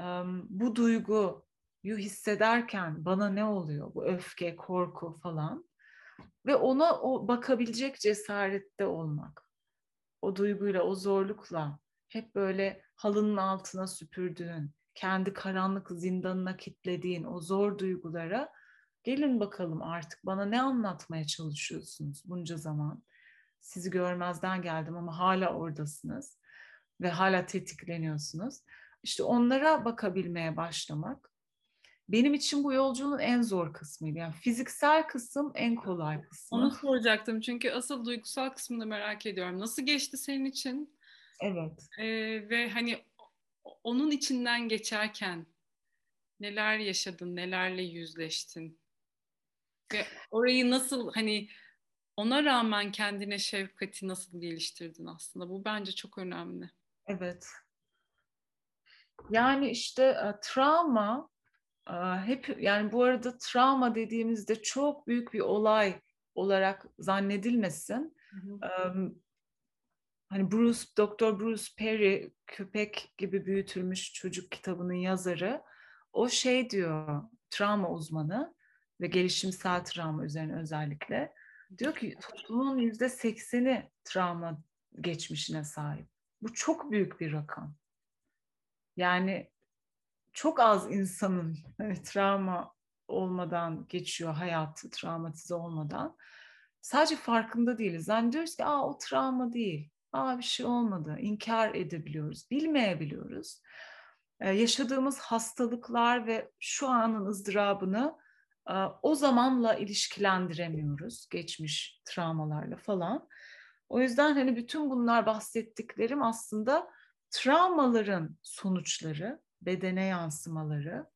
um, bu duyguyu hissederken bana ne oluyor? Bu öfke, korku falan. Ve ona o bakabilecek cesarette olmak. O duyguyla, o zorlukla hep böyle halının altına süpürdüğün, kendi karanlık zindanına kitlediğin o zor duygulara gelin bakalım artık bana ne anlatmaya çalışıyorsunuz bunca zaman sizi görmezden geldim ama hala oradasınız ve hala tetikleniyorsunuz. İşte onlara bakabilmeye başlamak benim için bu yolculuğun en zor kısmıydı. Yani fiziksel kısım en kolay kısmı. Onu soracaktım çünkü asıl duygusal kısmını merak ediyorum. Nasıl geçti senin için? Evet. Ee, ve hani onun içinden geçerken neler yaşadın, nelerle yüzleştin? Ve orayı nasıl hani ona rağmen kendine şefkati nasıl geliştirdin aslında? Bu bence çok önemli. Evet. Yani işte e, travma e, hep yani bu arada travma dediğimizde çok büyük bir olay olarak zannedilmesin. Hı hı. Hani Bruce, Dr. Bruce Perry köpek gibi büyütülmüş çocuk kitabının yazarı o şey diyor travma uzmanı ve gelişimsel travma üzerine özellikle. Diyor ki toplumun yüzde sekseni travma geçmişine sahip. Bu çok büyük bir rakam. Yani çok az insanın travma olmadan geçiyor hayatı, travmatize olmadan. Sadece farkında değiliz. Zannediyoruz ki Aa, o travma değil. Aa bir şey olmadı. İnkar edebiliyoruz. Bilmeyebiliyoruz. Ee, yaşadığımız hastalıklar ve şu anın ızdırabını e, o zamanla ilişkilendiremiyoruz. Geçmiş travmalarla falan. O yüzden hani bütün bunlar bahsettiklerim aslında travmaların sonuçları, bedene yansımaları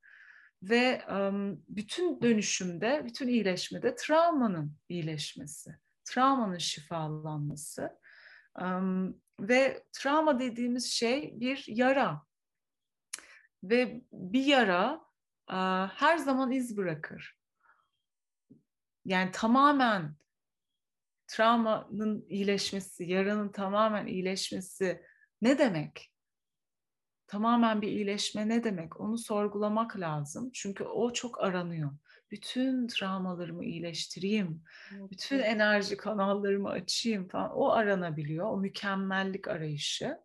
ve bütün dönüşümde, bütün iyileşmede travmanın iyileşmesi, travmanın şifalanması ve travma dediğimiz şey bir yara ve bir yara her zaman iz bırakır. Yani tamamen travmanın iyileşmesi, yaranın tamamen iyileşmesi ne demek? Tamamen bir iyileşme ne demek? Onu sorgulamak lazım. Çünkü o çok aranıyor. Bütün travmalarımı iyileştireyim, bütün enerji kanallarımı açayım falan. O aranabiliyor, o mükemmellik arayışı.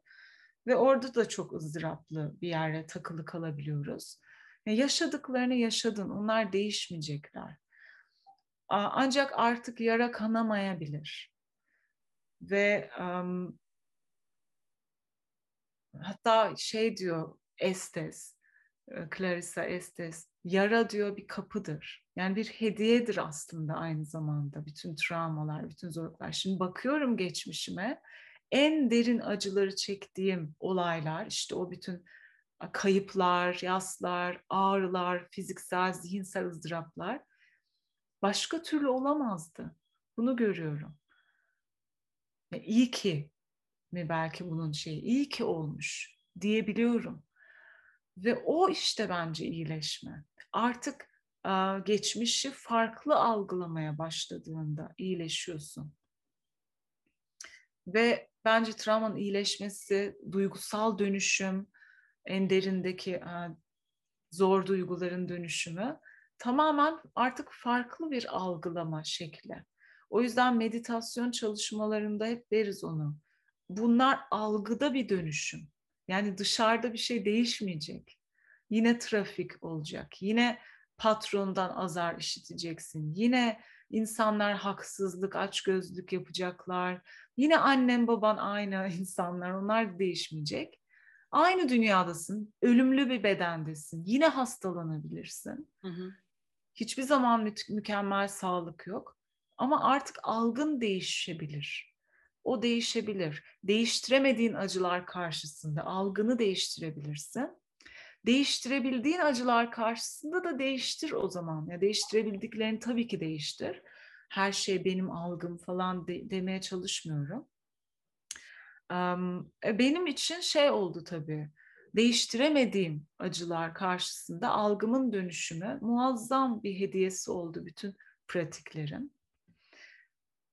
Ve orada da çok ızdıraplı bir yere takılı kalabiliyoruz. yaşadıklarını yaşadın, onlar değişmeyecekler. Ancak artık yara kanamayabilir. Ve um, hatta şey diyor Estes, Clarissa Estes, yara diyor bir kapıdır. Yani bir hediyedir aslında aynı zamanda bütün travmalar, bütün zorluklar. Şimdi bakıyorum geçmişime, en derin acıları çektiğim olaylar, işte o bütün kayıplar, yaslar, ağrılar, fiziksel, zihinsel ızdıraplar başka türlü olamazdı. Bunu görüyorum. Ya iyi ki mi belki bunun şeyi, iyi ki olmuş diyebiliyorum. Ve o işte bence iyileşme. Artık geçmişi farklı algılamaya başladığında iyileşiyorsun. Ve bence travmanın iyileşmesi, duygusal dönüşüm, en derindeki zor duyguların dönüşümü tamamen artık farklı bir algılama şekli. O yüzden meditasyon çalışmalarında hep deriz onu. Bunlar algıda bir dönüşüm. Yani dışarıda bir şey değişmeyecek. Yine trafik olacak. Yine patrondan azar işiteceksin. Yine insanlar haksızlık, açgözlük yapacaklar. Yine annen baban aynı insanlar. Onlar değişmeyecek. Aynı dünyadasın. Ölümlü bir bedendesin. Yine hastalanabilirsin. Hı hı. Hiçbir zaman mü- mükemmel sağlık yok. Ama artık algın değişebilir. O değişebilir. Değiştiremediğin acılar karşısında algını değiştirebilirsin. Değiştirebildiğin acılar karşısında da değiştir o zaman. Ya değiştirebildiklerini tabii ki değiştir. Her şey benim algım falan de, demeye çalışmıyorum. Um, benim için şey oldu tabii değiştiremediğim acılar karşısında algımın dönüşümü muazzam bir hediyesi oldu bütün pratiklerim.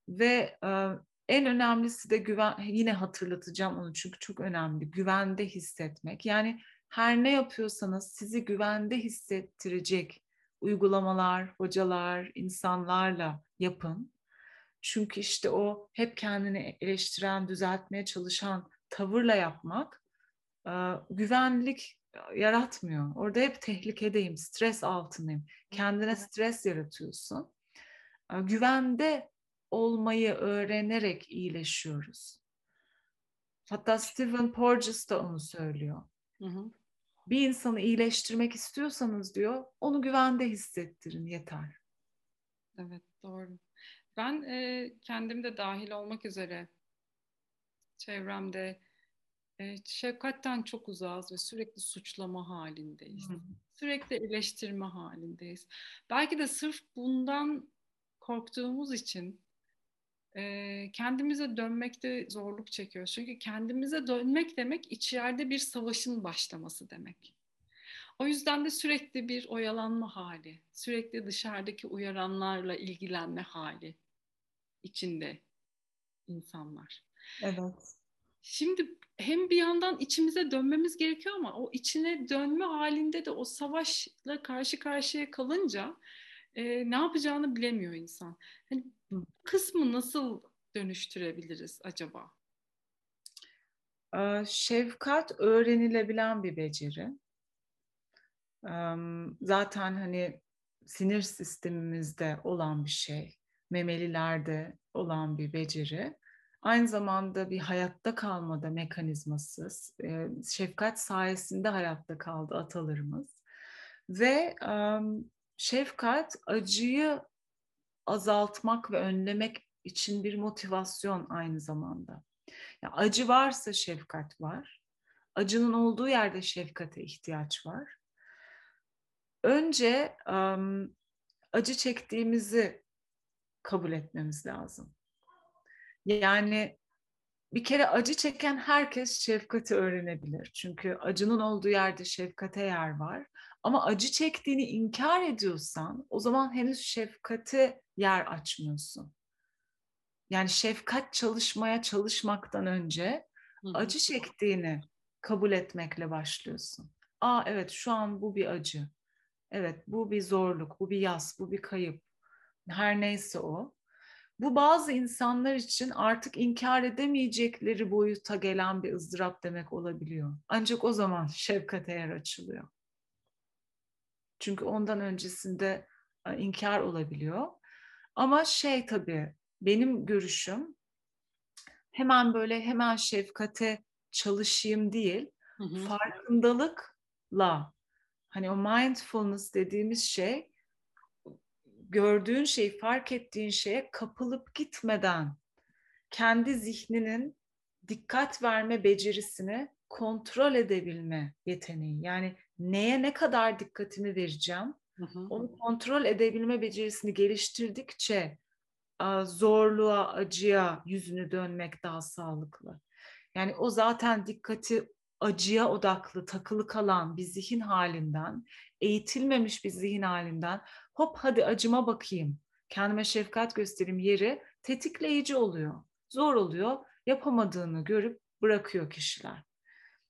Ve e, en önemlisi de güven, yine hatırlatacağım onu çünkü çok önemli. Güvende hissetmek. Yani her ne yapıyorsanız sizi güvende hissettirecek uygulamalar, hocalar, insanlarla yapın. Çünkü işte o hep kendini eleştiren, düzeltmeye çalışan tavırla yapmak güvenlik yaratmıyor. Orada hep tehlikedeyim, stres altındayım. Kendine stres yaratıyorsun. Güvende olmayı öğrenerek iyileşiyoruz. Hatta Stephen Porges da onu söylüyor. Hı hı. Bir insanı iyileştirmek istiyorsanız diyor, onu güvende hissettirin yeter. Evet, doğru. Ben e, kendim de dahil olmak üzere çevremde Evet, şefkatten çok uzağız ve sürekli suçlama halindeyiz. Hı. Sürekli eleştirme halindeyiz. Belki de sırf bundan korktuğumuz için e, kendimize dönmekte zorluk çekiyoruz. Çünkü kendimize dönmek demek içeride bir savaşın başlaması demek. O yüzden de sürekli bir oyalanma hali, sürekli dışarıdaki uyaranlarla ilgilenme hali içinde insanlar. Evet. Şimdi hem bir yandan içimize dönmemiz gerekiyor ama o içine dönme halinde de o savaşla karşı karşıya kalınca e, ne yapacağını bilemiyor insan. Hani kısmı nasıl dönüştürebiliriz acaba? Şefkat öğrenilebilen bir beceri. Zaten hani sinir sistemimizde olan bir şey, memelilerde olan bir beceri. Aynı zamanda bir hayatta kalmada mekanizması, şefkat sayesinde hayatta kaldı atalarımız. Ve şefkat acıyı azaltmak ve önlemek için bir motivasyon aynı zamanda. Yani acı varsa şefkat var. Acının olduğu yerde şefkate ihtiyaç var. Önce um, acı çektiğimizi kabul etmemiz lazım. Yani bir kere acı çeken herkes şefkati öğrenebilir. Çünkü acının olduğu yerde şefkate yer var. Ama acı çektiğini inkar ediyorsan o zaman henüz şefkate yer açmıyorsun. Yani şefkat çalışmaya çalışmaktan önce Hı-hı. acı çektiğini kabul etmekle başlıyorsun. Aa evet şu an bu bir acı. Evet bu bir zorluk, bu bir yas, bu bir kayıp. Her neyse o. Bu bazı insanlar için artık inkar edemeyecekleri boyuta gelen bir ızdırap demek olabiliyor. Ancak o zaman şefkat yer açılıyor. Çünkü ondan öncesinde e, inkar olabiliyor. Ama şey tabii benim görüşüm hemen böyle hemen şefkate çalışayım değil, hı hı. farkındalıkla hani o mindfulness dediğimiz şey gördüğün şeyi fark ettiğin şeye kapılıp gitmeden kendi zihninin dikkat verme becerisini kontrol edebilme yeteneği. Yani neye ne kadar dikkatimi vereceğim, hı hı. onu kontrol edebilme becerisini geliştirdikçe zorluğa, acıya yüzünü dönmek daha sağlıklı. Yani o zaten dikkati acıya odaklı, takılı kalan bir zihin halinden, eğitilmemiş bir zihin halinden hop hadi acıma bakayım, kendime şefkat göstereyim yeri tetikleyici oluyor. Zor oluyor, yapamadığını görüp bırakıyor kişiler.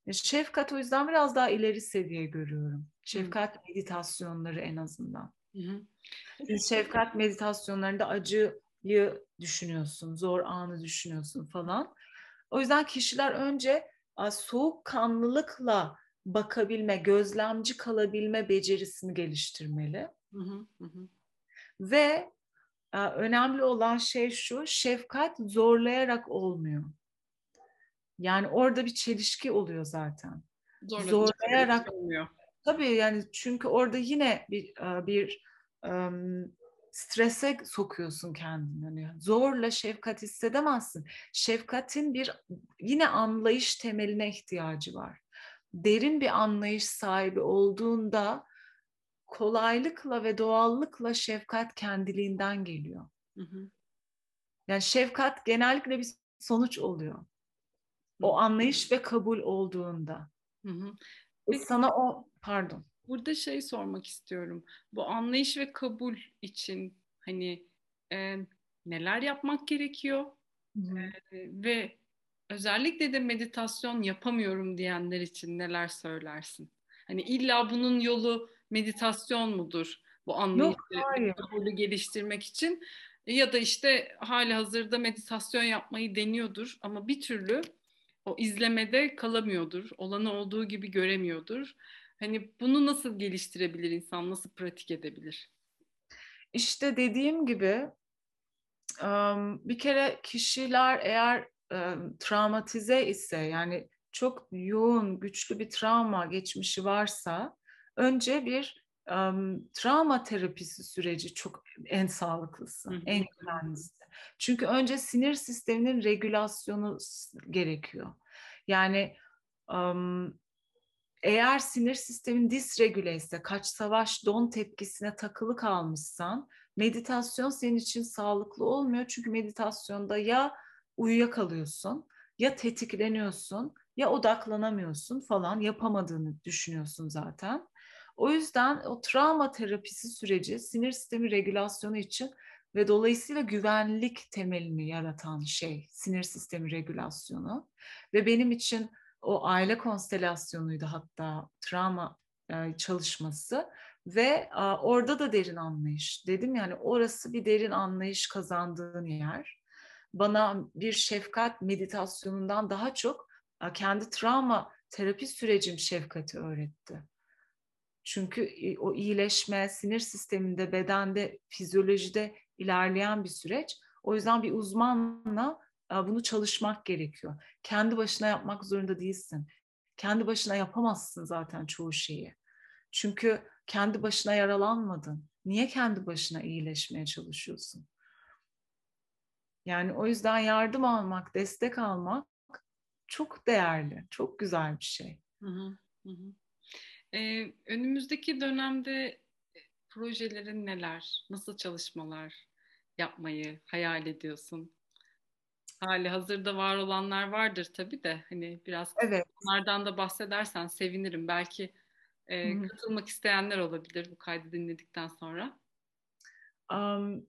E, şefkat o yüzden biraz daha ileri seviye görüyorum. Şefkat Hı. meditasyonları en azından. Hı Siz şefkat meditasyonlarında acıyı düşünüyorsun, zor anı düşünüyorsun falan. O yüzden kişiler önce soğukkanlılıkla bakabilme, gözlemci kalabilme becerisini geliştirmeli. Hı hı hı. Ve önemli olan şey şu, şefkat zorlayarak olmuyor. Yani orada bir çelişki oluyor zaten. Zorla Zorlayarak olmuyor. Tabii yani çünkü orada yine bir bir um, strese sokuyorsun kendini. Yani zorla şefkat hissedemezsin. Şefkatin bir yine anlayış temeline ihtiyacı var. Derin bir anlayış sahibi olduğunda kolaylıkla ve doğallıkla şefkat kendiliğinden geliyor. Hı hı. Yani şefkat genellikle bir sonuç oluyor. O anlayış ve kabul olduğunda. Hı hı. Peki, sana o pardon. Burada şey sormak istiyorum. Bu anlayış ve kabul için hani e, neler yapmak gerekiyor? Hı. E, ve özellikle de meditasyon yapamıyorum diyenler için neler söylersin? Hani illa bunun yolu meditasyon mudur? Bu anlayışı, kabulü geliştirmek için ya da işte hali hazırda meditasyon yapmayı deniyordur ama bir türlü o izlemede kalamıyordur. Olanı olduğu gibi göremiyordur. Hani bunu nasıl geliştirebilir insan, nasıl pratik edebilir? İşte dediğim gibi bir kere kişiler eğer travmatize ise yani çok yoğun, güçlü bir travma geçmişi varsa önce bir travma terapisi süreci çok en sağlıklısı, en güvenlisi. Çünkü önce sinir sisteminin regülasyonu gerekiyor. Yani eğer sinir sistemin disregüle ise, kaç savaş don tepkisine takılı kalmışsan, meditasyon senin için sağlıklı olmuyor. Çünkü meditasyonda ya uyuyakalıyorsun, ya tetikleniyorsun, ya odaklanamıyorsun falan yapamadığını düşünüyorsun zaten. O yüzden o travma terapisi süreci sinir sistemi regülasyonu için ve dolayısıyla güvenlik temelini yaratan şey sinir sistemi regülasyonu ve benim için o aile konstelasyonuydu hatta travma e, çalışması Ve a, orada da derin anlayış. Dedim yani orası bir derin anlayış kazandığın yer. Bana bir şefkat meditasyonundan daha çok a, kendi travma terapi sürecim şefkati öğretti. Çünkü o iyileşme sinir sisteminde, bedende, fizyolojide ilerleyen bir süreç. O yüzden bir uzmanla bunu çalışmak gerekiyor. Kendi başına yapmak zorunda değilsin. Kendi başına yapamazsın zaten çoğu şeyi. Çünkü kendi başına yaralanmadın. Niye kendi başına iyileşmeye çalışıyorsun? Yani o yüzden yardım almak, destek almak çok değerli, çok güzel bir şey. Hı, hı. Ee, önümüzdeki dönemde projelerin neler, nasıl çalışmalar yapmayı hayal ediyorsun? Hali hazırda var olanlar vardır tabii de hani biraz evet. onlardan da bahsedersen sevinirim. Belki e, katılmak isteyenler olabilir bu kaydı dinledikten sonra. Um,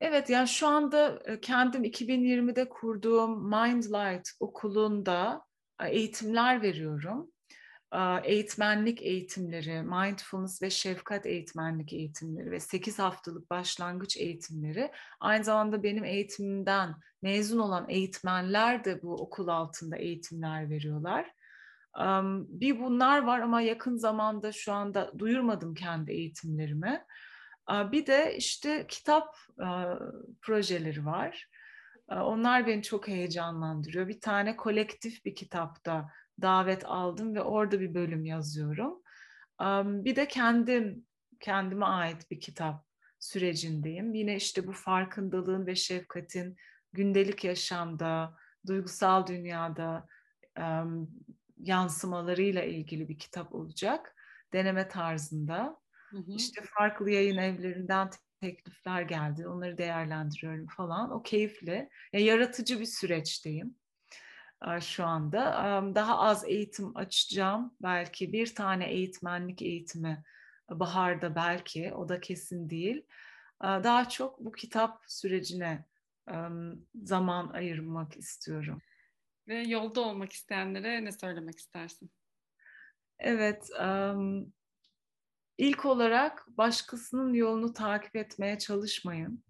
evet yani şu anda kendim 2020'de kurduğum Mindlight okulunda eğitimler veriyorum eğitmenlik eğitimleri, mindfulness ve şefkat eğitmenlik eğitimleri ve 8 haftalık başlangıç eğitimleri aynı zamanda benim eğitimimden mezun olan eğitmenler de bu okul altında eğitimler veriyorlar. Bir bunlar var ama yakın zamanda şu anda duyurmadım kendi eğitimlerimi. Bir de işte kitap projeleri var. Onlar beni çok heyecanlandırıyor. Bir tane kolektif bir kitapta davet aldım ve orada bir bölüm yazıyorum. Bir de kendim kendime ait bir kitap sürecindeyim. Yine işte bu farkındalığın ve şefkatin gündelik yaşamda, duygusal dünyada yansımalarıyla ilgili bir kitap olacak. Deneme tarzında. Hı hı. İşte farklı yayın evlerinden teklifler geldi. Onları değerlendiriyorum falan. O keyifli. Yani yaratıcı bir süreçteyim şu anda. Daha az eğitim açacağım. Belki bir tane eğitmenlik eğitimi baharda belki. O da kesin değil. Daha çok bu kitap sürecine zaman ayırmak istiyorum. Ve yolda olmak isteyenlere ne söylemek istersin? Evet, ilk olarak başkasının yolunu takip etmeye çalışmayın.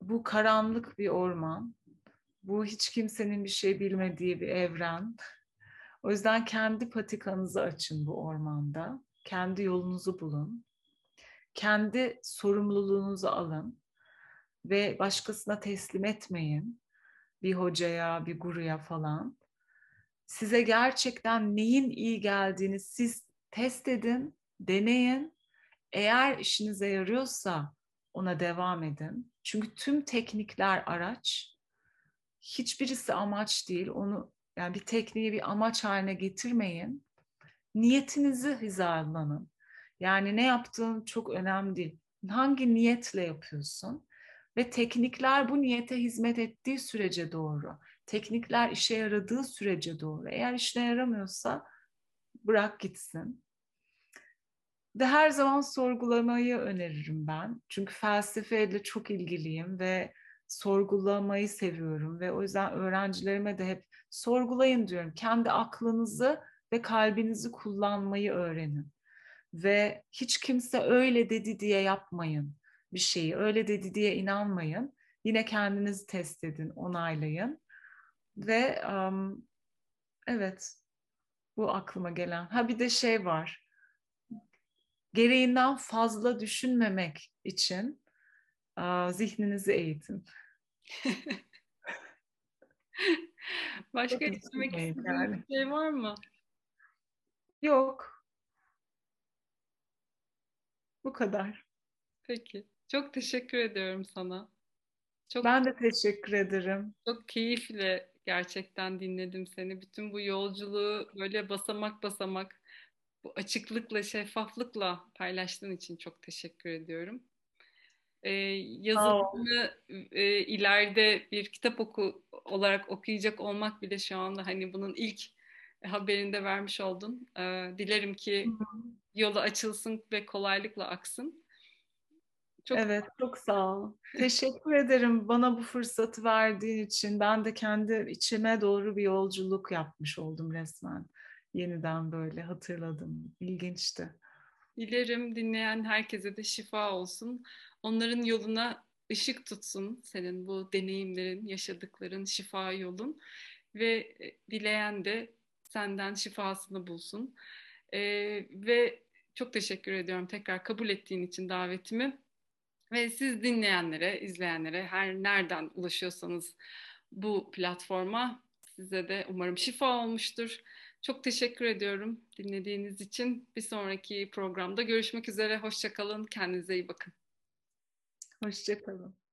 Bu karanlık bir orman bu hiç kimsenin bir şey bilmediği bir evren. O yüzden kendi patikanızı açın bu ormanda. Kendi yolunuzu bulun. Kendi sorumluluğunuzu alın ve başkasına teslim etmeyin. Bir hocaya, bir guruya falan. Size gerçekten neyin iyi geldiğini siz test edin, deneyin. Eğer işinize yarıyorsa ona devam edin. Çünkü tüm teknikler araç hiçbirisi amaç değil. Onu yani bir tekniği bir amaç haline getirmeyin. Niyetinizi hizalanın. Yani ne yaptığın çok önemli değil. Hangi niyetle yapıyorsun? Ve teknikler bu niyete hizmet ettiği sürece doğru. Teknikler işe yaradığı sürece doğru. Eğer işine yaramıyorsa bırak gitsin. Ve her zaman sorgulamayı öneririm ben. Çünkü felsefeyle çok ilgiliyim ve sorgulamayı seviyorum ve o yüzden öğrencilerime de hep sorgulayın diyorum. Kendi aklınızı ve kalbinizi kullanmayı öğrenin. Ve hiç kimse öyle dedi diye yapmayın bir şeyi. Öyle dedi diye inanmayın. Yine kendinizi test edin, onaylayın. Ve um, evet bu aklıma gelen. Ha bir de şey var. Gereğinden fazla düşünmemek için zihninizi eğitin. Başka eklemek istediğin yani. bir şey var mı? Yok. Bu kadar. Peki. Çok teşekkür ediyorum sana. Çok, ben de teşekkür ederim. Çok keyifle gerçekten dinledim seni. Bütün bu yolculuğu böyle basamak basamak bu açıklıkla, şeffaflıkla paylaştığın için çok teşekkür ediyorum e, yazılarını e, ileride bir kitap oku olarak okuyacak olmak bile şu anda hani bunun ilk haberinde vermiş oldun. E, dilerim ki yolu açılsın ve kolaylıkla aksın. Çok evet, çok sağ ol. Teşekkür ederim bana bu fırsatı verdiğin için. Ben de kendi içime doğru bir yolculuk yapmış oldum resmen. Yeniden böyle hatırladım. İlginçti. Dilerim dinleyen herkese de şifa olsun. Onların yoluna ışık tutsun senin bu deneyimlerin, yaşadıkların şifa yolun ve e, dileyen de senden şifasını bulsun. Ee, ve çok teşekkür ediyorum tekrar kabul ettiğin için davetimi. Ve siz dinleyenlere, izleyenlere her nereden ulaşıyorsanız bu platforma size de umarım şifa olmuştur. Çok teşekkür ediyorum dinlediğiniz için. Bir sonraki programda görüşmek üzere. Hoşçakalın. Kendinize iyi bakın. Hoşçakalın.